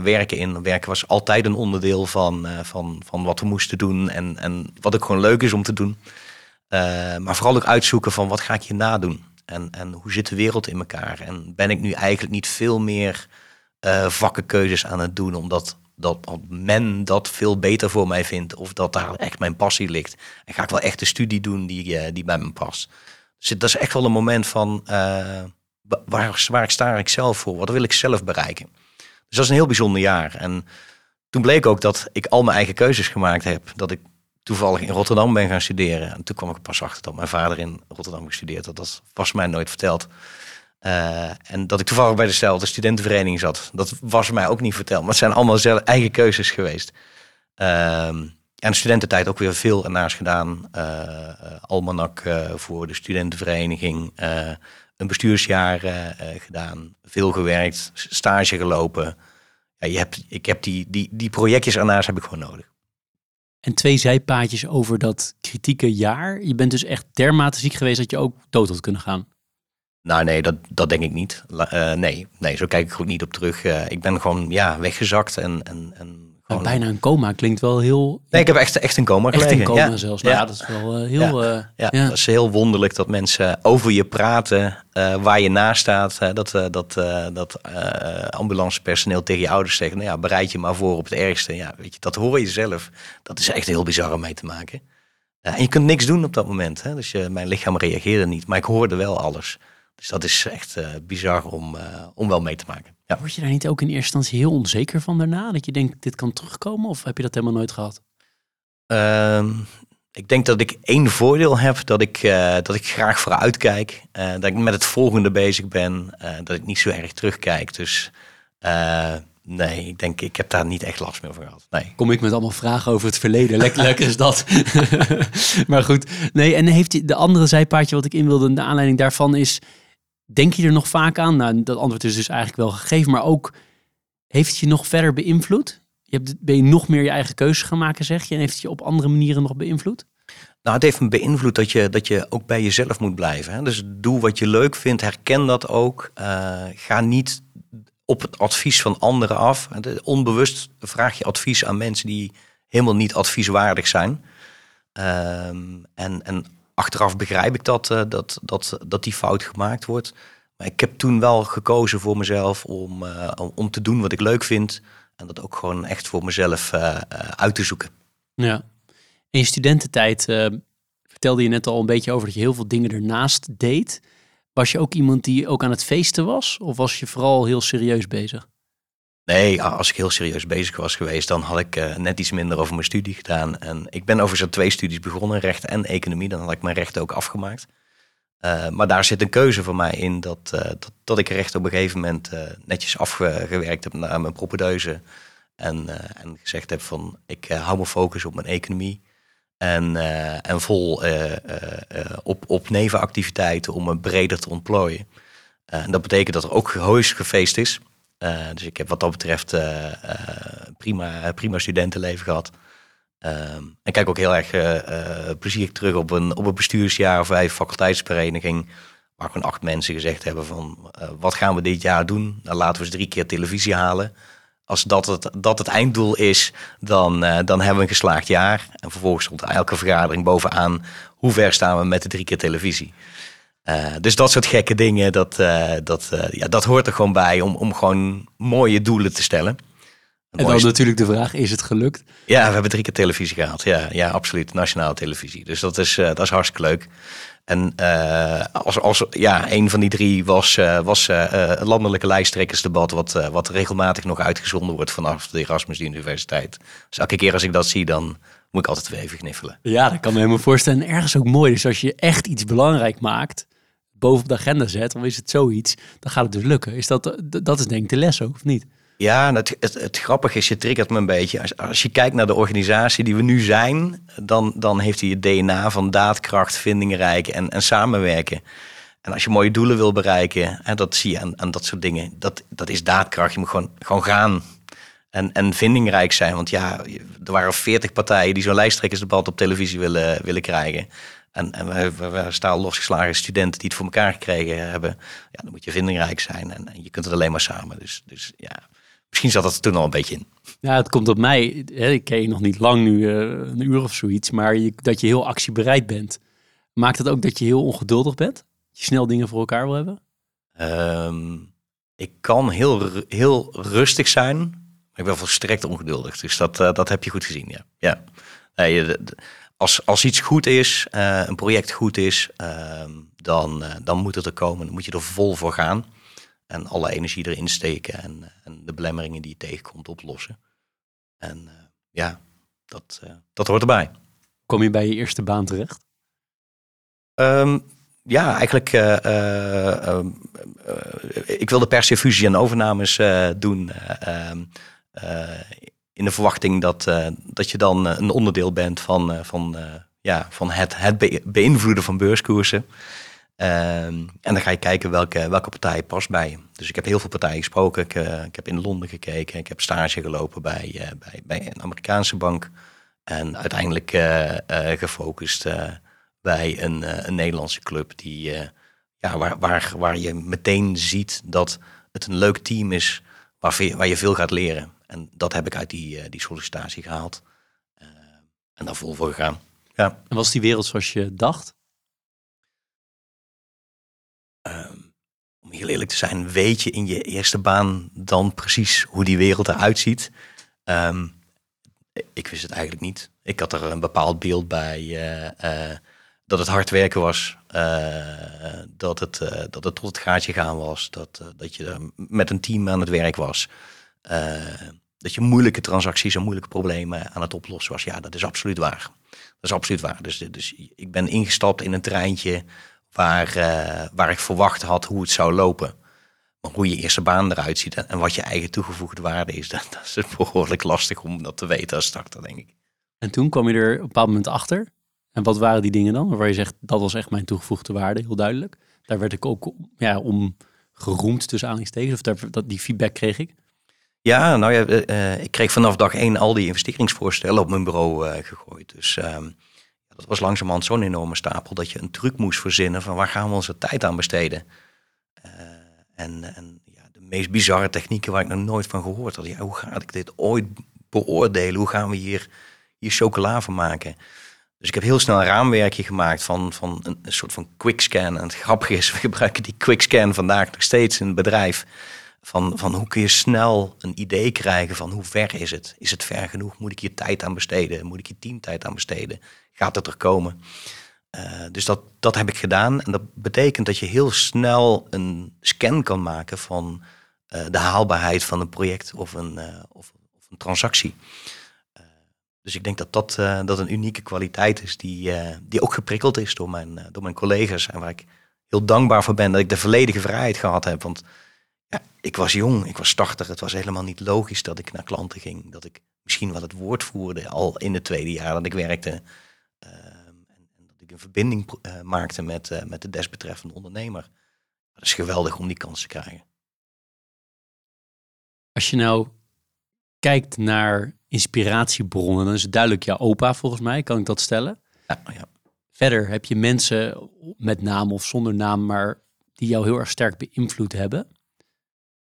werken in. Werken was altijd een onderdeel van, van, van wat we moesten doen en, en wat ook gewoon leuk is om te doen. Maar vooral ook uitzoeken van wat ga ik hier nadoen en, en hoe zit de wereld in elkaar. En ben ik nu eigenlijk niet veel meer vakkenkeuzes aan het doen, omdat dat men dat veel beter voor mij vindt of dat daar echt mijn passie ligt. En ga ik wel echt de studie doen die, die bij me past. Dus dat is echt wel een moment van waar, waar sta ik zelf voor? Wat wil ik zelf bereiken? Dus dat is een heel bijzonder jaar. En toen bleek ook dat ik al mijn eigen keuzes gemaakt heb. Dat ik toevallig in Rotterdam ben gaan studeren. En toen kwam ik pas achter dat mijn vader in Rotterdam gestudeerd had. Dat was mij nooit verteld. Uh, en dat ik toevallig bij dezelfde studentenvereniging zat. Dat was mij ook niet verteld. Maar het zijn allemaal zelf, eigen keuzes geweest. Uh, en de studententijd ook weer veel ernaast gedaan. Uh, almanak voor de studentenvereniging een bestuursjaar gedaan, veel gewerkt, stage gelopen. Ja, je hebt, ik heb die, die, die projectjes ernaast heb ik gewoon nodig. En twee zijpaadjes over dat kritieke jaar. Je bent dus echt dermate ziek geweest dat je ook dood had kunnen gaan. Nou nee, dat, dat denk ik niet. Uh, nee, nee, zo kijk ik goed niet op terug. Uh, ik ben gewoon ja, weggezakt en, en, en Bijna een coma klinkt wel heel... Nee, ik heb echt, echt een coma gelegen. Echt een coma ja. zelfs. Nou, ja. dat is wel uh, heel... Ja. Ja. dat is heel wonderlijk dat mensen over je praten, waar je naast staat. dat dat, dat ambulancepersoneel tegen je ouders zeggen, nou ja, bereid je maar voor op het ergste. Ja, weet je, dat hoor je zelf. Dat is echt heel bizar om mee te maken. en je kunt niks doen op dat moment. Hè? Dus je, mijn lichaam reageerde niet, maar ik hoorde wel alles. Dus dat is echt bizar om, om wel mee te maken. Ja. Word je daar niet ook in eerste instantie heel onzeker van daarna? Dat je denkt, dit kan terugkomen? Of heb je dat helemaal nooit gehad? Uh, ik denk dat ik één voordeel heb, dat ik, uh, dat ik graag vooruit kijk. Dat ik met het volgende bezig ben, dat ik niet zo erg terugkijk. Dus nee, ik denk, ik heb daar niet echt last meer van gehad. Nee. Kom ik met allemaal vragen over het verleden. Lekker, lekker is dat. maar goed. Nee, en heeft de andere zijpaardje wat ik in wilde, de aanleiding daarvan is, denk je er nog vaak aan? Nou, dat antwoord is dus eigenlijk wel gegeven, maar ook, heeft het je nog verder beïnvloed? Je hebt, ben je nog meer je eigen keuze gaan maken, zeg je? En heeft het je op andere manieren nog beïnvloed? Nou, het heeft me beïnvloed dat je, dat je ook bij jezelf moet blijven. Hè? Dus doe wat je leuk vindt, herken dat ook. Uh, ga niet op het advies van anderen af. Onbewust vraag je advies aan mensen die helemaal niet advieswaardig zijn. Um, en, en achteraf begrijp ik dat, uh, dat, dat, dat die fout gemaakt wordt. Maar ik heb toen wel gekozen voor mezelf om, uh, om te doen wat ik leuk vind. En dat ook gewoon echt voor mezelf uit te zoeken. Ja. In je studententijd vertelde je net al een beetje over dat je heel veel dingen ernaast deed. Was je ook iemand die ook aan het feesten was? Of was je vooral heel serieus bezig? Nee, als ik heel serieus bezig was geweest, dan had ik uh, net iets minder over mijn studie gedaan. En ik ben overigens twee studies begonnen, recht en economie. Dan had ik mijn recht ook afgemaakt. Uh, maar daar zit een keuze voor mij in dat, uh, dat, dat, ik recht op een gegeven moment netjes afgewerkt heb naar mijn propedeuse. En, en gezegd heb van, ik hou mijn focus op mijn economie. En, en vol op, op nevenactiviteiten om me breder te ontplooien. en dat betekent dat er ook heus gefeest is. Dus ik heb wat dat betreft prima, prima studentenleven gehad. en kijk ook heel erg plezierig terug op een, op een bestuursjaar of vijf faculteitsvereniging. Waar gewoon acht mensen gezegd hebben van wat gaan we dit jaar doen? Nou, laten we eens drie keer televisie halen als dat het, dat het einddoel is, dan, dan hebben we een geslaagd jaar. En vervolgens stond elke vergadering bovenaan hoe ver staan we met de drie keer televisie. Uh, dus dat soort gekke dingen, dat, uh, dat, ja, dat hoort er gewoon bij om, om gewoon mooie doelen te stellen. En dan natuurlijk de vraag, is het gelukt? Ja, we hebben drie keer televisie gehaald. Ja, ja absoluut. Nationale televisie. Dus dat is, dat is hartstikke leuk. En als, als ja, een van die drie was, was het landelijke lijsttrekkersdebat, wat, wat regelmatig nog uitgezonden wordt vanaf de Erasmus Universiteit. Dus elke keer als ik dat zie, dan moet ik altijd weer even gniffelen. Ja, dat kan me helemaal voorstellen. En ergens ook mooi. Dus als je echt iets belangrijk maakt, boven op de agenda zet, dan is het zoiets, dan gaat het dus lukken. Is dat, dat is denk ik de les ook, of niet? Ja, het, het, het, grappige is, je triggert me een beetje. Als, als, je kijkt naar de organisatie die we nu zijn, dan, dan heeft hij het DNA van daadkracht, vindingrijk en, en samenwerken. En als je mooie doelen wil bereiken, en dat zie je aan, aan dat soort dingen, dat, dat is daadkracht. Je moet gewoon, gewoon gaan en, en vindingrijk zijn. Want ja, er waren veertig partijen die zo'n lijsttrekkersdebat op televisie willen, willen krijgen. En, en we, we, we staan losgeslagen studenten die het voor elkaar gekregen hebben. Ja, dan moet je vindingrijk zijn en, en je kunt het alleen maar samen. Dus, dus ja, Misschien zat dat er toen al een beetje in. Ja, het komt op mij. Hè, ik ken je nog niet lang nu, uh, een uur of zoiets. Maar je, dat je heel actiebereid bent. Maakt het ook dat je heel ongeduldig bent? Dat je snel dingen voor elkaar wil hebben? Um, ik kan heel, heel rustig zijn. Maar ik ben volstrekt ongeduldig. Dus dat, uh, dat heb je goed gezien, ja. ja. Nee, als, als iets goed is, uh, een project goed is, uh, dan, dan moet het er komen. Dan moet je er vol voor gaan. En alle energie erin steken en, en de belemmeringen die je tegenkomt oplossen. En uh, ja, dat, dat hoort erbij. Kom je bij je eerste baan terecht? Um, ja, eigenlijk. Uh, uh, ik wilde per se fusie en overnames doen. Ehm, in de verwachting dat, dat je dan een onderdeel bent van, van, ja, van het, het beïnvloeden van beurskoersen. Um, en dan ga je kijken welke, welke partij past bij je. Dus ik heb heel veel partijen gesproken. Ik, ik heb in Londen gekeken. Ik heb stage gelopen bij, bij, bij een Amerikaanse bank. En uiteindelijk gefocust bij een, een Nederlandse club. Die, ja, waar, waar, waar je meteen ziet dat het een leuk team is. Waar, waar je veel gaat leren. En dat heb ik uit die, die sollicitatie gehaald. en daar vol voor gegaan. Ja. En was die wereld zoals je dacht? Um, om heel eerlijk te zijn, weet je in je eerste baan dan precies hoe die wereld eruit ziet. Um, ik wist het eigenlijk niet. Ik had er een bepaald beeld bij uh, uh, dat het hard werken was, uh, dat, het, dat het tot het gaatje gaan was, dat, dat je met een team aan het werk was. Dat je moeilijke transacties en moeilijke problemen aan het oplossen was. Ja, dat is absoluut waar. Dat is absoluut waar. Dus, dus ik ben ingestapt in een treintje waar, uh, waar ik verwacht had hoe het zou lopen. hoe je eerste baan eruit ziet en, wat je eigen toegevoegde waarde is, dat, dat is behoorlijk lastig om dat te weten als starter, denk ik. En toen kwam je er op een bepaald moment achter. En wat waren die dingen dan? Waar je zegt, dat was echt mijn toegevoegde waarde, heel duidelijk. Daar werd ik ook ja, om geroemd tussen aanhalingstekens. Of dat, die feedback kreeg ik. Ja, nou ja, uh, ik kreeg vanaf dag één al die investeringsvoorstellen op mijn bureau uh, gegooid. Dus uh, dat was langzamerhand zo'n enorme stapel dat je een truc moest verzinnen van waar gaan we onze tijd aan besteden. en, en ja, de meest bizarre technieken waar ik nog nooit van gehoord had. Ja, hoe ga ik dit ooit beoordelen? Hoe gaan we hier, hier chocola van maken? Dus ik heb heel snel een raamwerkje gemaakt van, van een, een soort van quickscan. En het grappige is, we gebruiken die quickscan vandaag nog steeds in het bedrijf. Van, van hoe kun je snel een idee krijgen van hoe ver is het? Is het ver genoeg? Moet ik hier tijd aan besteden? Moet ik hier teamtijd aan besteden? Gaat het er komen? Uh, dus dat, dat heb ik gedaan. En dat betekent dat je heel snel een scan kan maken van uh, de haalbaarheid van een project of een, uh, of, of, een transactie. dus ik denk dat dat, dat een unieke kwaliteit is die, die ook geprikkeld is door mijn, door mijn collega's. En waar ik heel dankbaar voor ben dat ik de volledige vrijheid gehad heb. Want ja, ik was jong, ik was starter. Het was helemaal niet logisch dat ik naar klanten ging. Dat ik misschien wel het woord voerde al in het tweede jaar dat ik werkte. Uh, en, en, dat ik een verbinding uh, maakte met, uh, met de desbetreffende ondernemer. Dat is geweldig om die kans te krijgen. Als je nou kijkt naar inspiratiebronnen, dan is het duidelijk jouw opa volgens mij, kan ik dat stellen? Ja, ja. Verder heb je mensen met naam of zonder naam, maar die jou heel erg sterk beïnvloed hebben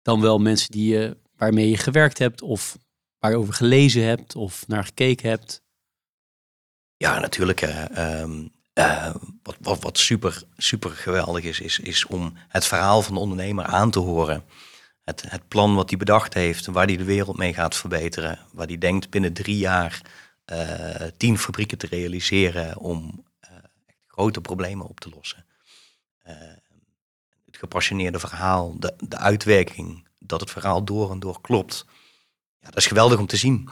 dan wel mensen die je, waarmee je gewerkt hebt of waar je over gelezen hebt of naar gekeken hebt? Ja, natuurlijk. Uh, uh, wat, wat, wat super, super geweldig is, is, is om het verhaal van de ondernemer aan te horen. Het, het plan wat hij bedacht heeft, waar hij de wereld mee gaat verbeteren. Waar hij denkt binnen drie jaar uh, tien fabrieken te realiseren om grote problemen op te lossen gepassioneerde verhaal, de, de uitwerking, dat het verhaal door en door klopt. Ja, dat is geweldig om te zien.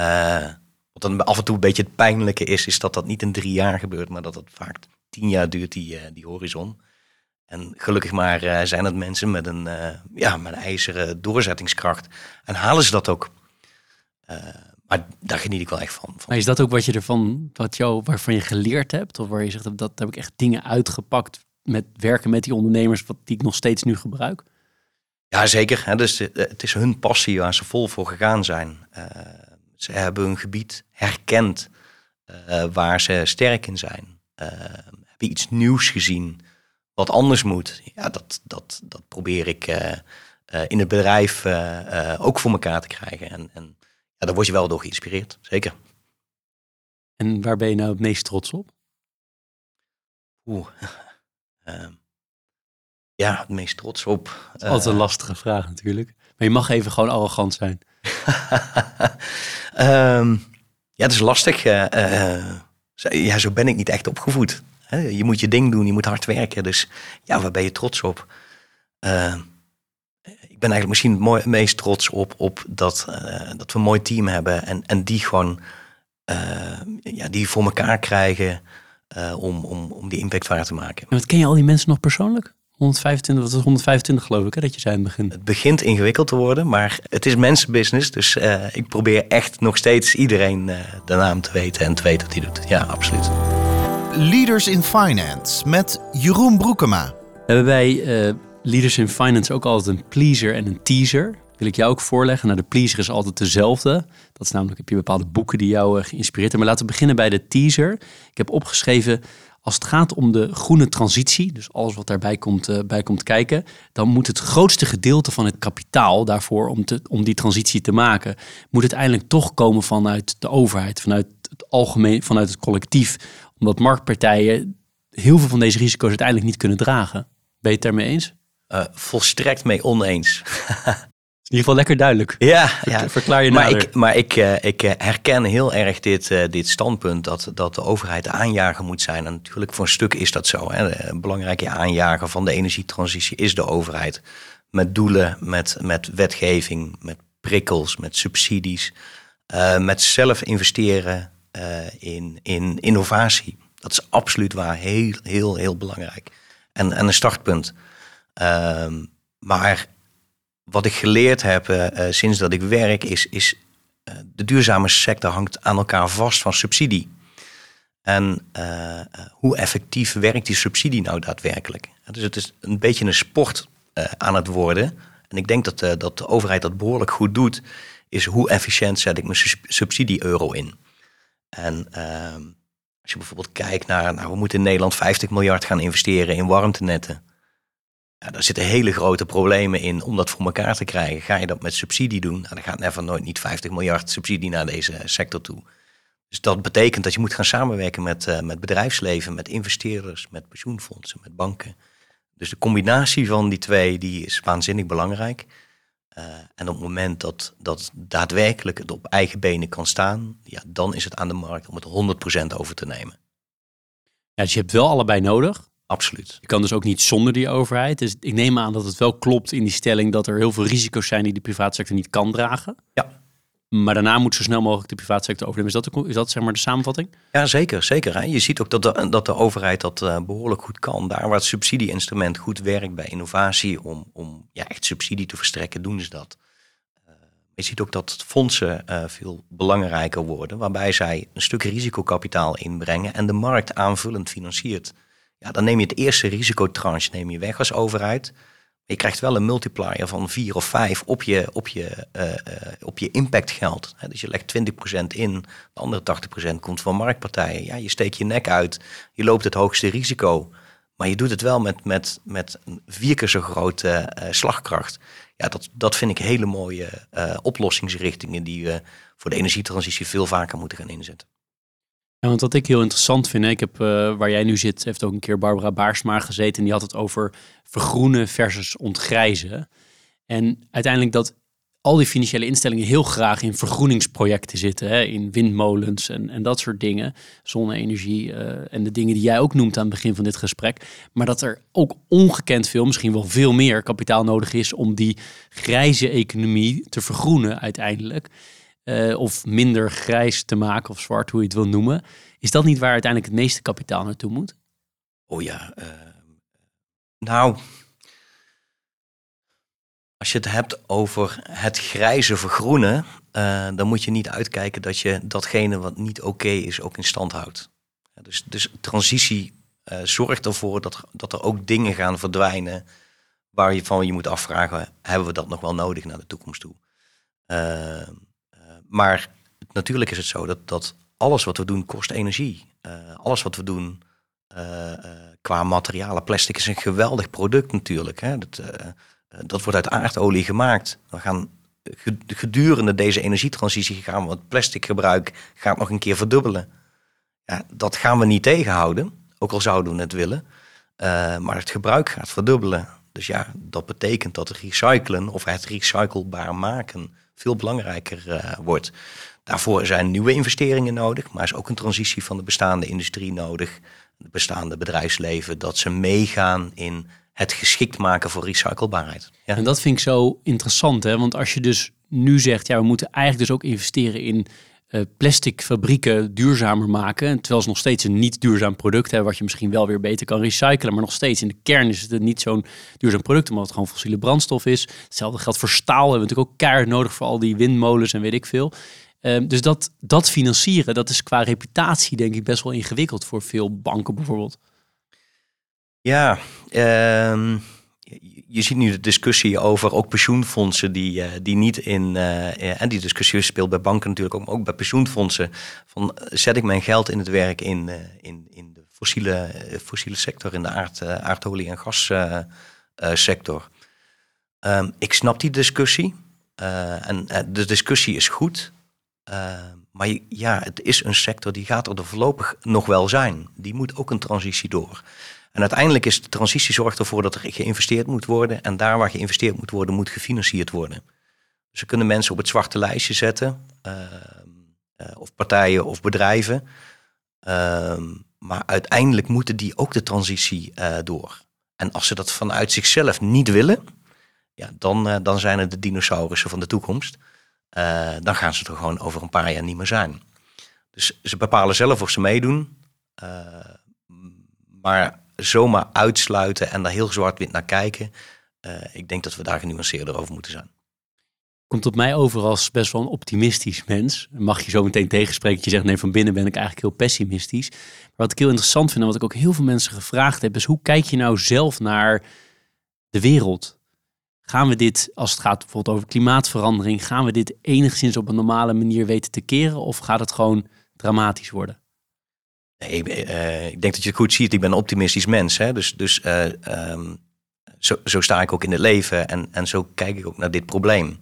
Uh, wat dan af en toe een beetje het pijnlijke is, is dat dat niet in drie jaar gebeurt, maar dat het vaak tien jaar duurt, die, uh, die horizon. En gelukkig maar uh, zijn het mensen met een, ja, met een ijzeren doorzettingskracht. En halen ze dat ook. maar daar geniet ik wel echt van. Maar is dat ook wat je ervan, wat jou, waarvan je geleerd hebt? Of waar je zegt, dat, dat heb ik echt dingen uitgepakt met werken met die ondernemers, wat die ik nog steeds nu gebruik? Ja, zeker. Hè. Dus eh, het is hun passie waar ze vol voor gegaan zijn. Uh, ze hebben hun gebied herkend uh, waar ze sterk in zijn. Uh, hebben iets nieuws gezien wat anders moet. Ja, dat, dat, dat probeer ik in het bedrijf ook voor elkaar te krijgen. En, en ja, daar word je wel door geïnspireerd, zeker. En waar ben je nou het meest trots op? Oeh, ja, het meest trots op. Dat is altijd een eh, lastige vraag natuurlijk. Maar je mag even gewoon arrogant zijn. um, ja, het is lastig. Uh, ja, zo ben ik niet echt opgevoed. Je moet je ding doen, je moet hard werken. Dus ja, waar ben je trots op? Uh, ik ben eigenlijk misschien het meest trots op, op dat, dat we een mooi team hebben. En, en die gewoon ja, die voor elkaar krijgen. Uh, om, om, om die impact waar te maken. En wat ken je al die mensen nog persoonlijk? 125, wat was 125 geloof ik, hè, dat je zei in het begin. Het begint ingewikkeld te worden, maar het is mensenbusiness. Dus uh, ik probeer echt nog steeds iedereen uh, de naam te weten en te weten wat hij doet. Ja, absoluut. Leaders in Finance met Jeroen Broekema. We hebben bij Leaders in Finance ook altijd een pleaser en een teaser wil ik jou ook voorleggen. Nou, de pleaser is altijd dezelfde. Dat is namelijk, heb je bepaalde boeken die jou uh, geïnspireerd hebben. Maar laten we beginnen bij de teaser. Ik heb opgeschreven, als het gaat om de groene transitie, dus alles wat daarbij komt, uh, bij komt kijken, dan moet het grootste gedeelte van het kapitaal daarvoor om, te, om die transitie te maken, moet uiteindelijk toch komen vanuit de overheid, vanuit het algemeen, vanuit het collectief. Omdat marktpartijen heel veel van deze risico's uiteindelijk niet kunnen dragen. Ben je het daarmee eens? Uh, volstrekt mee oneens. in ieder geval lekker duidelijk. Ja, ja. verklaar je maar ik, maar ik, uh, ik uh, herken heel erg dit, uh, dit standpunt dat, dat de overheid de aanjager moet zijn. En natuurlijk voor een stuk is dat zo. Hè. Een belangrijke aanjager van de energietransitie is de overheid. Met doelen, met, met wetgeving, met prikkels, met subsidies. met zelf investeren in, in innovatie. Dat is absoluut waar. Heel, heel, heel belangrijk. En, en een startpunt. Ehm, maar wat ik geleerd heb uh, sinds dat ik werk, is, is uh, de duurzame sector hangt aan elkaar vast van subsidie. En hoe effectief werkt die subsidie nou daadwerkelijk? Dus het is een beetje een sport aan het worden. En ik denk dat, dat de overheid dat behoorlijk goed doet. Is hoe efficiënt zet ik mijn subsidie-euro in? En ehm, als je bijvoorbeeld kijkt naar, nou, we moeten in Nederland 50 miljard gaan investeren in warmtenetten. Ja, daar zitten hele grote problemen in om dat voor elkaar te krijgen. Ga je dat met subsidie doen? Nou, dan gaat never nooit niet 50 miljard subsidie naar deze sector toe. Dus dat betekent dat je moet gaan samenwerken met, uh, met bedrijfsleven, met investeerders, met pensioenfondsen, met banken. Dus de combinatie van die twee die is waanzinnig belangrijk. Uh, en op het moment dat, dat daadwerkelijk het op eigen benen kan staan, ja, dan is het aan de markt om het 100% over te nemen. Ja, dus je hebt wel allebei nodig. Absoluut. Je kan dus ook niet zonder die overheid. Dus ik neem aan dat het wel klopt in die stelling dat er heel veel risico's zijn die de private sector niet kan dragen. Ja. Maar daarna moet zo snel mogelijk de private sector overnemen. Is dat, de, is dat zeg maar de samenvatting? Ja, zeker. zeker. Je ziet ook dat de, dat de overheid dat uh, behoorlijk goed kan. Daar waar het subsidieinstrument goed werkt bij innovatie om, om ja, echt subsidie te verstrekken, doen ze dat. Uh, je ziet ook dat fondsen uh, veel belangrijker worden, waarbij zij een stuk risicokapitaal inbrengen en de markt aanvullend financiert. Ja, dan neem je het eerste risicotranche neem je weg als overheid. Je krijgt wel een multiplier van vier of vijf op je, op je, uh, uh, op je impactgeld. Dus je legt 20% in, de andere 80% komt van marktpartijen. Ja, je steekt je nek uit, je loopt het hoogste risico. Maar je doet het wel met, met, met vier keer zo grote uh, slagkracht. Ja, dat, dat vind ik hele mooie oplossingsrichtingen die we voor de energietransitie veel vaker moeten gaan inzetten. Want wat ik heel interessant vind, ik heb uh, waar jij nu zit, heeft ook een keer Barbara Baarsma gezeten en die had het over vergroenen versus ontgrijzen. En uiteindelijk dat al die financiële instellingen heel graag in vergroeningsprojecten zitten, hè, in windmolens en, en dat soort dingen, zonne-energie uh, en de dingen die jij ook noemt aan het begin van dit gesprek. Maar dat er ook ongekend veel, misschien wel veel meer kapitaal nodig is om die grijze economie te vergroenen uiteindelijk. Uh, of minder grijs te maken of zwart, hoe je het wil noemen. Is dat niet waar uiteindelijk het meeste kapitaal naartoe moet? Oh ja, uh, nou, als je het hebt over het grijze vergroenen, uh, dan moet je niet uitkijken dat je datgene wat niet oké is ook in stand houdt. Dus, dus transitie zorgt ervoor dat, dat er ook dingen gaan verdwijnen waar je van je moet afvragen, hebben we dat nog wel nodig naar de toekomst toe? Maar natuurlijk is het zo dat, dat alles wat we doen kost energie. Uh, alles wat we doen uh, uh, qua materialen, plastic is een geweldig product natuurlijk. Hè. Dat, dat wordt uit aardolie gemaakt. We gaan gedurende deze energietransitie gaan we het plastic gebruik gaat nog een keer verdubbelen. Ja, dat gaan we niet tegenhouden, ook al zouden we het willen. maar het gebruik gaat verdubbelen. Dus ja, dat betekent dat het recyclen of het recyclebaar maken veel belangrijker uh, wordt. Daarvoor zijn nieuwe investeringen nodig, maar is ook een transitie van de bestaande industrie nodig, het bestaande bedrijfsleven, dat ze meegaan in het geschikt maken voor recyclebaarheid. Ja. En dat vind ik zo interessant, hè? want als je dus nu zegt, ja, we moeten eigenlijk dus ook investeren in plastic fabrieken duurzamer maken. Terwijl ze nog steeds een niet duurzaam product hebben, wat je misschien wel weer beter kan recyclen. Maar nog steeds in de kern is het niet zo'n duurzaam product, omdat het gewoon fossiele brandstof is. Hetzelfde geldt voor staal. We hebben natuurlijk ook keihard nodig voor al die windmolens en weet ik veel. Uh, dus dat, dat financieren, dat is qua reputatie denk ik best wel ingewikkeld voor veel banken bijvoorbeeld. Ja, uh, je ziet nu de discussie over ook pensioenfondsen die, uh, die niet in. Uh, en die discussie speelt bij banken natuurlijk ook, maar ook bij pensioenfondsen. Van zet ik mijn geld in het werk in, in, in de fossiele, fossiele sector, in de aard, aardolie- en gassector. Um, ik snap die discussie. en de discussie is goed. maar ja, het is een sector die gaat er voorlopig nog wel zijn. Die moet ook een transitie door. En uiteindelijk is de transitie zorgt ervoor dat er geïnvesteerd moet worden. En daar waar geïnvesteerd moet worden, moet gefinancierd worden. Dus we kunnen mensen op het zwarte lijstje zetten. Uh, uh, of partijen of bedrijven. Uh, maar uiteindelijk moeten die ook de transitie eh, door. En als ze dat vanuit zichzelf niet willen, ja, dan, eh, dan zijn het de dinosaurussen van de toekomst. Eh, dan gaan ze er gewoon over een paar jaar niet meer zijn. Dus ze bepalen zelf of ze meedoen. maar zomaar uitsluiten en daar heel zwart-wit naar kijken, ik denk dat we daar genuanceerder over moeten zijn. Komt op mij over als best wel een optimistisch mens. Mag je zo meteen tegenspreken. Je zegt nee, van binnen ben ik eigenlijk heel pessimistisch. Maar wat ik heel interessant vind en wat ik ook heel veel mensen gevraagd heb, is hoe kijk je nou zelf naar de wereld? Gaan we dit, als het gaat bijvoorbeeld over klimaatverandering, gaan we dit enigszins op een normale manier weten te keren? Of gaat het gewoon dramatisch worden? Nee, uh, ik denk dat je het goed ziet. Ik ben een optimistisch mens. Hè? Dus, dus uh, um, zo, zo, sta ik ook in het leven en, en zo kijk ik ook naar dit probleem.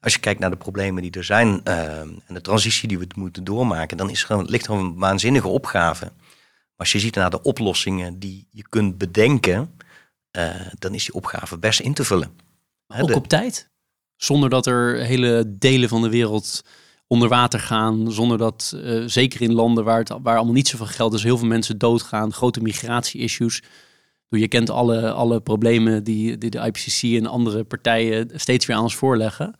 Als je kijkt naar de problemen die er zijn uh, en de transitie die we moeten doormaken, dan is er, ligt er een waanzinnige opgave. Maar als je ziet naar de oplossingen die je kunt bedenken, dan is die opgave best in te vullen. Ook op tijd? Zonder dat er hele delen van de wereld onder water gaan. Zonder dat, uh, zeker in landen waar, het, waar allemaal niet zoveel geld is, heel veel mensen doodgaan. Grote migratie-issues. Je kent alle, alle problemen die, die de IPCC en andere partijen steeds weer aan ons voorleggen.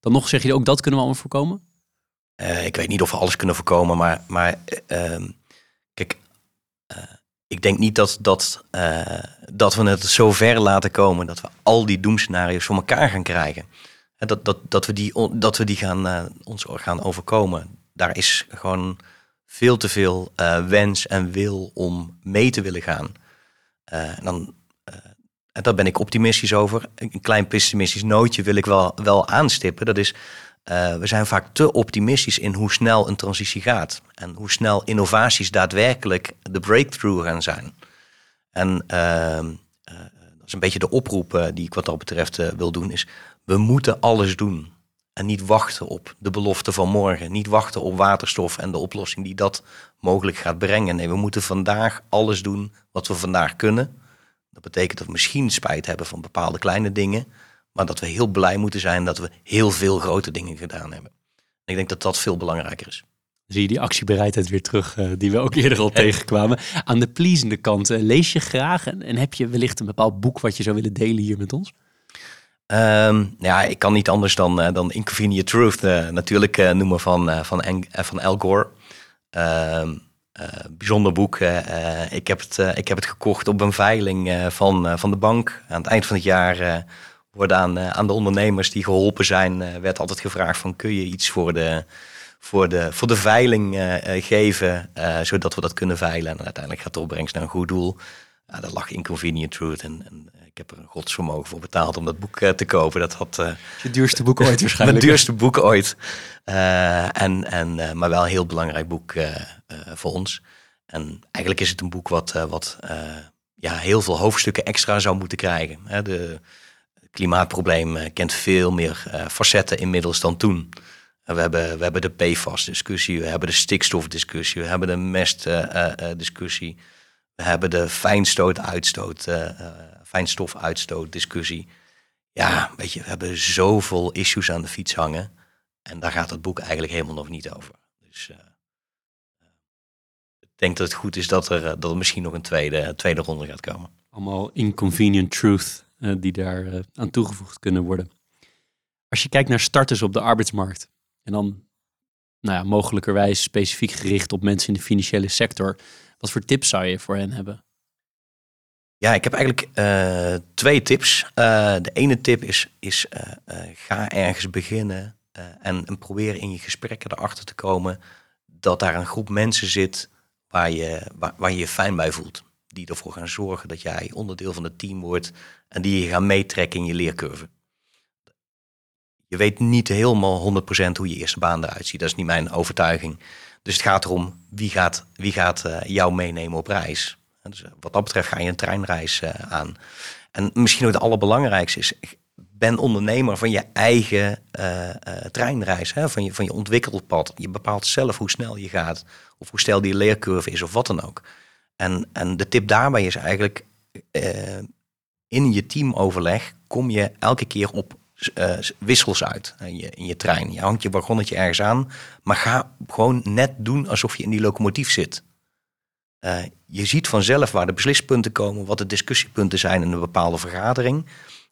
Dan nog zeg je ook dat kunnen we allemaal voorkomen? Uh, ik weet niet of we alles kunnen voorkomen, maar, maar uh, kijk, uh, ik denk niet dat, dat, dat we het zo ver laten komen dat we al die doemscenario's voor elkaar gaan krijgen. Dat, dat, dat we die, dat we die gaan, uh, ons gaan overkomen. Daar is gewoon veel te veel uh, wens en wil om mee te willen gaan. En dan, en daar ben ik optimistisch over. Een klein pessimistisch nootje wil ik wel, wel aanstippen. Dat is, we zijn vaak te optimistisch in hoe snel een transitie gaat. En hoe snel innovaties daadwerkelijk de breakthrough gaan zijn. En ehm, dat is een beetje de oproep die ik wat dat betreft wil doen. Is we moeten alles doen. En niet wachten op de belofte van morgen. Niet wachten op waterstof en de oplossing die dat mogelijk gaat brengen. Nee, we moeten vandaag alles doen wat we vandaag kunnen. Dat betekent dat we misschien spijt hebben van bepaalde kleine dingen. Maar dat we heel blij moeten zijn dat we heel veel grote dingen gedaan hebben. ik denk dat dat veel belangrijker is. Zie je die actiebereidheid weer terug, uh, die we ook eerder al tegenkwamen. Aan de pleasende kant, uh, lees je graag en, en heb je wellicht een bepaald boek wat je zou willen delen hier met ons? Um, ja, ik kan niet anders dan, uh, dan Inconvenient Truth uh, natuurlijk uh, noemen van, van, van Al Gore. Um, bijzonder boek. ik, heb het, ik heb het gekocht op een veiling van, van de bank. Aan het eind van het jaar worden aan, aan de ondernemers die geholpen zijn, werd altijd gevraagd van kun je iets voor de, voor de, voor de veiling geven, zodat we dat kunnen veilen. En uiteindelijk gaat de opbrengst naar een goed doel. Dat lag Inconvenient Truth en, en ik heb er een godsvermogen voor betaald om dat boek uh, te kopen. Dat had. Uh, je duurste boek ooit waarschijnlijk. Mijn duurste boek ooit. Uh, en, en, maar wel een heel belangrijk boek voor ons. En eigenlijk is het een boek wat, wat ja, heel veel hoofdstukken extra zou moeten krijgen. Hè, de klimaatprobleem kent veel meer facetten inmiddels dan toen. We hebben, we hebben de PFAS-discussie, we hebben de stikstofdiscussie, we hebben de mestdiscussie, we hebben de fijnstoot-uitstoot fijnstofuitstoot discussie. Ja, weet je, we hebben zoveel issues aan de fiets hangen. En daar gaat het boek eigenlijk helemaal nog niet over. Dus uh, ik denk dat het goed is dat er, eh, dat misschien nog een tweede, tweede ronde gaat komen. Allemaal inconvenient truth die daar aan toegevoegd kunnen worden. Als je kijkt naar starters op de arbeidsmarkt en dan nou ja, mogelijkerwijs specifiek gericht op mensen in de financiële sector, wat voor tips zou je voor hen hebben? Ja, ik heb eigenlijk uh, twee tips. Uh, de ene tip is, is uh, ga ergens beginnen en, en, probeer in je gesprekken erachter te komen dat daar een groep mensen zit waar je, waar, waar je je fijn bij voelt. Die ervoor gaan zorgen dat jij onderdeel van het team wordt en die je gaan meetrekken in je leercurve. Je weet niet helemaal 100% hoe je eerste baan eruit ziet. Dat is niet mijn overtuiging. Dus het gaat erom wie gaat, wie gaat jou meenemen op reis. Dus eh, wat dat betreft ga je een treinreis eh, aan. En misschien ook het allerbelangrijkste is, ben ondernemer van je eigen uh, treinreis, hè? Van, je, van je ontwikkelpad. Je bepaalt zelf hoe snel je gaat, of hoe snel die leercurve is, of wat dan ook. En, en de tip daarbij is eigenlijk, in je teamoverleg kom je elke keer op wissels uit in je, in je trein. Je hangt je wagonnetje ergens aan, maar ga gewoon net doen alsof je in die locomotief zit. Uh, je ziet vanzelf waar de beslispunten komen, wat de discussiepunten zijn in een bepaalde vergadering.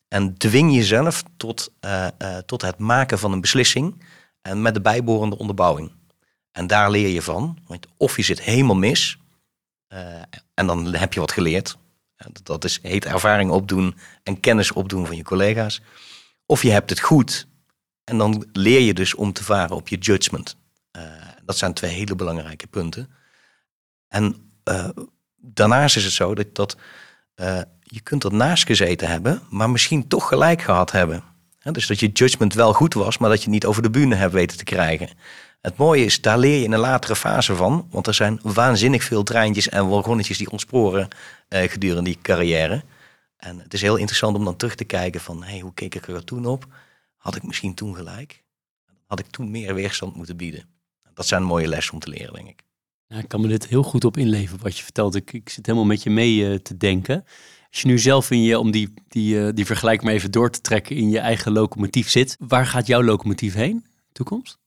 En dwing jezelf tot, uh, uh, tot het maken van een beslissing en met de bijbehorende onderbouwing. En daar leer je van, want of je zit helemaal mis en dan heb je wat geleerd. Dat, is, heet ervaring opdoen en kennis opdoen van je collega's. Of je hebt het goed en dan leer je dus om te varen op je judgment. Dat zijn twee hele belangrijke punten. En uh, daarnaast is het zo dat, dat uh, je kunt ernaast gezeten hebben, maar misschien toch gelijk gehad hebben. dus dat je judgment wel goed was, maar dat je niet over de bühne hebt weten te krijgen. Het mooie is, daar leer je in een latere fase van. Want er zijn waanzinnig veel treintjes en wagonnetjes die ontsporen uh, gedurende die carrière. En het is heel interessant om dan terug te kijken van, hey, hoe keek ik er toen op? Had ik misschien toen gelijk? Had ik toen meer weerstand moeten bieden? Dat zijn mooie lessen om te leren, denk ik. Ja, ik kan me dit heel goed op inleven wat je vertelt. Ik, zit helemaal met je mee uh, te denken. Als je nu zelf in je, om die, die, uh, die vergelijking maar even door te trekken, in je eigen locomotief zit, waar gaat jouw locomotief heen? Toekomst?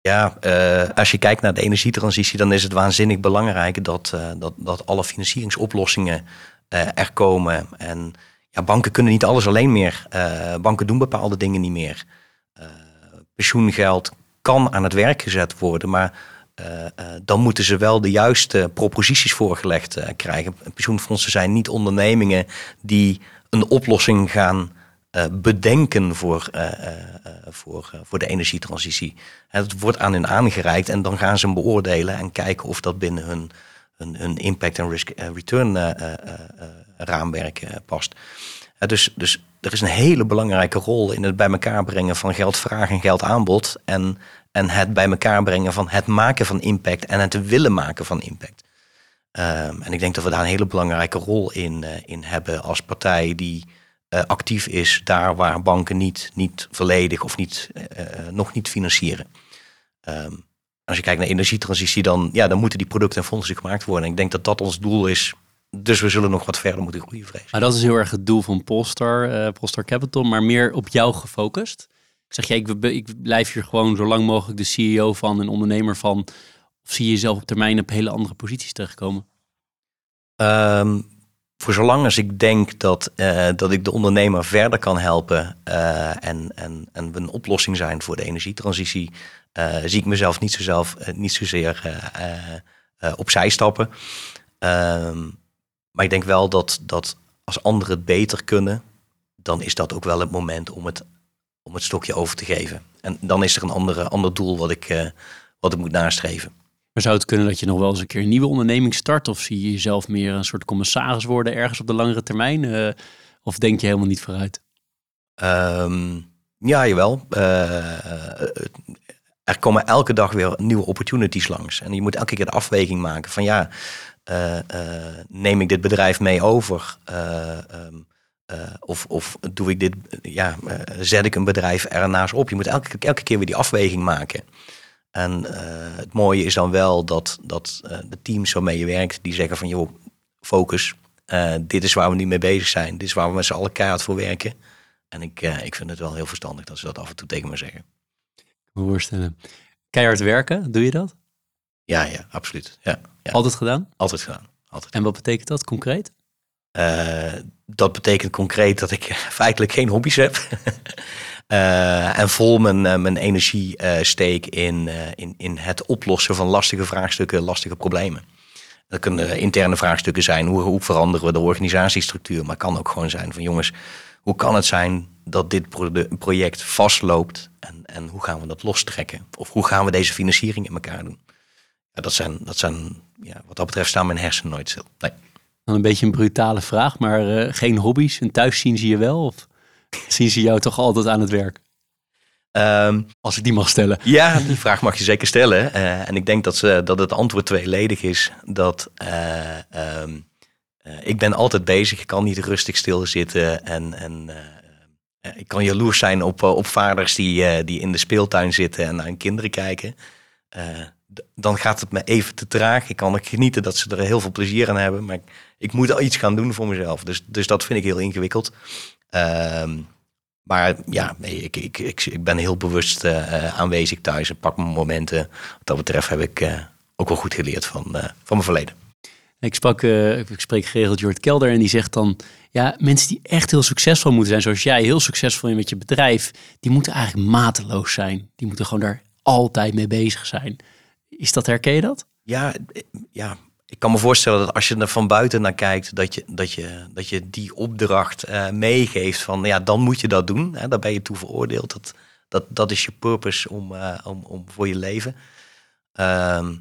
Ja, uh, als je kijkt naar de energietransitie, dan is het waanzinnig belangrijk dat, dat, dat alle financieringsoplossingen er komen. En ja, banken kunnen niet alles alleen meer. banken doen bepaalde dingen niet meer. pensioengeld kan aan het werk gezet worden, maar dan moeten ze wel de juiste proposities voorgelegd uh, krijgen. Pensioenfondsen zijn niet ondernemingen die een oplossing gaan bedenken voor, voor, voor de energietransitie. Het wordt aan hun aangereikt en dan gaan ze hem beoordelen en kijken of dat binnen hun, hun, impact en risk return raamwerk past. dus, dus er is een hele belangrijke rol in het bij elkaar brengen van geldvraag en geldaanbod. En en het bij elkaar brengen van het maken van impact en het willen maken van impact. Um, en ik denk dat we daar een hele belangrijke rol in, uh, in hebben als partij die uh, actief is daar waar banken niet, niet volledig of niet, uh, nog niet financieren. Um, als je kijkt naar energietransitie, dan, ja, dan moeten die producten en fondsen gemaakt worden. En ik denk dat dat ons doel is. Dus we zullen nog wat verder moeten groeien, vrees. Maar dat is heel erg het doel van Polestar, Polestar Capital, maar meer op jou gefocust. Zeg jij, ik, ik blijf hier gewoon zo lang mogelijk de CEO van, een ondernemer van. Of zie je jezelf op termijn op hele andere posities terechtkomen? Um, voor zolang als ik denk dat, uh, dat ik de ondernemer verder kan helpen uh, en, en, en een oplossing zijn voor de energietransitie, uh, zie ik mezelf niet, zo zelf, niet zozeer opzij stappen. Um, maar ik denk wel dat, dat als anderen het beter kunnen, dan is dat ook wel het moment om het om het stokje over te geven. En dan is er een andere, ander doel wat ik, uh, wat ik moet nastreven. Maar zou het kunnen dat je nog wel eens een keer een nieuwe onderneming start? Of zie je jezelf meer een soort commissaris worden ergens op de langere termijn? Uh, of denk je helemaal niet vooruit? Um, ja, jawel. Uh, er komen elke dag weer nieuwe opportunities langs. En je moet elke keer de afweging maken van ja, neem ik dit bedrijf mee over? Um, uh, of, of doe ik dit, ja, uh, zet ik een bedrijf ernaast op? Je moet elke, elke keer weer die afweging maken. En uh, het mooie is dan wel dat, dat de teams waarmee je werkt, die zeggen van joh, focus. dit is waar we nu mee bezig zijn. Dit is waar we met z'n allen keihard voor werken. En ik, ik vind het wel heel verstandig dat ze dat af en toe tegen me zeggen. Ik me voorstellen. Keihard werken, doe je dat? Ja, ja, absoluut. Ja, ja. Altijd gedaan? Altijd gedaan. Altijd. En wat betekent dat concreet? Uh, dat betekent concreet dat ik feitelijk geen hobby's heb. uh, en vol mijn, uh, mijn energie steek in, in, in het oplossen van lastige vraagstukken, lastige problemen. Dat kunnen interne vraagstukken zijn. Hoe, hoe veranderen we de organisatiestructuur? Maar het kan ook gewoon zijn van jongens, hoe kan het zijn dat dit project vastloopt? En, en hoe gaan we dat lostrekken? Of hoe gaan we deze financiering in elkaar doen? Ja, dat zijn, dat zijn ja, wat dat betreft staan mijn hersenen nooit stil. Nee. Dan een beetje een brutale vraag, maar uh, geen hobby's. En thuis zien ze je wel? Of zien ze jou toch altijd aan het werk? Um, Als ik die mag stellen. Ja, die vraag mag je zeker stellen. Uh, en ik denk dat, ze, dat het antwoord tweeledig is. Dat uh, um, ik ben altijd bezig. Ik kan niet rustig stilzitten. En, en ik kan jaloers zijn op, op vaders die, die in de speeltuin zitten en naar hun kinderen kijken dan gaat het me even te traag. Ik kan ook genieten dat ze er heel veel plezier aan hebben. Maar ik, ik moet al iets gaan doen voor mezelf. Dus, dus dat vind ik heel ingewikkeld. Uh, maar ja, ik, ik, ik, ik ben heel bewust uh, aanwezig thuis. en pak mijn momenten. Wat dat betreft heb ik uh, ook wel goed geleerd van, van mijn verleden. Ik, ik spreek geregeld Jort Kelder en die zegt dan... Ja, mensen die echt heel succesvol moeten zijn, zoals jij, heel succesvol in met je bedrijf... die moeten eigenlijk mateloos zijn. Die moeten gewoon daar altijd mee bezig zijn. Is dat, herken je dat? Ja, ja ik kan me voorstellen dat als je er van buiten naar kijkt, dat je, dat je, dat je die opdracht uh, meegeeft van ja, dan moet je dat doen. Hè, daar ben je toe veroordeeld. Dat, dat, dat is je purpose om, uh, om, om voor je leven. Ehm,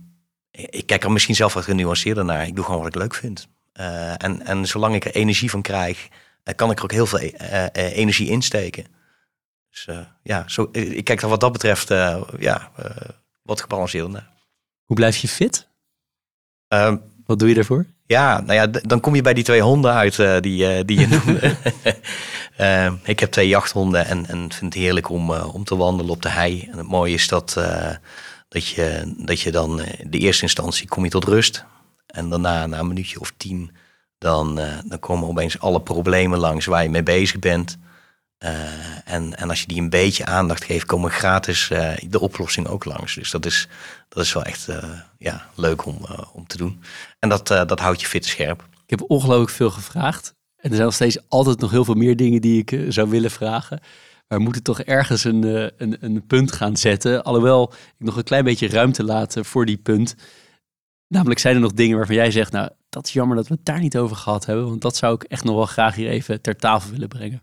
ik kijk er misschien zelf wat genuanceerder naar. Ik doe gewoon wat ik leuk vind. Uh, en, en zolang ik er energie van krijg, kan ik er ook heel veel energie insteken. Dus ja, zo, ik kijk er wat dat betreft ja, wat gebalanceerder naar. Hoe blijf je fit? Ehm, Wat doe je daarvoor? Ja, nou ja, dan kom je bij die twee honden uit uh, die, uh, die je noemde. uh, ik heb twee jachthonden en, en vind het heerlijk om, om te wandelen op de hei. En het mooie is dat, dat, je, dat je dan de eerste instantie kom je tot rust. En daarna, na een minuutje of tien, dan, dan komen opeens alle problemen langs waar je mee bezig bent. En, en als je die een beetje aandacht geeft, komen gratis de oplossing ook langs. Dus dat is, dat is wel echt ja, leuk om, om te doen. En dat, dat houdt je fit scherp. Ik heb ongelooflijk veel gevraagd. En er zijn nog steeds altijd nog heel veel meer dingen die ik zou willen vragen. Maar we moeten toch ergens een, een, een punt gaan zetten. Alhoewel ik nog een klein beetje ruimte laat voor die punt. Namelijk zijn er nog dingen waarvan jij zegt, nou, dat is jammer dat we het daar niet over gehad hebben. Want dat zou ik echt nog wel graag hier even ter tafel willen brengen.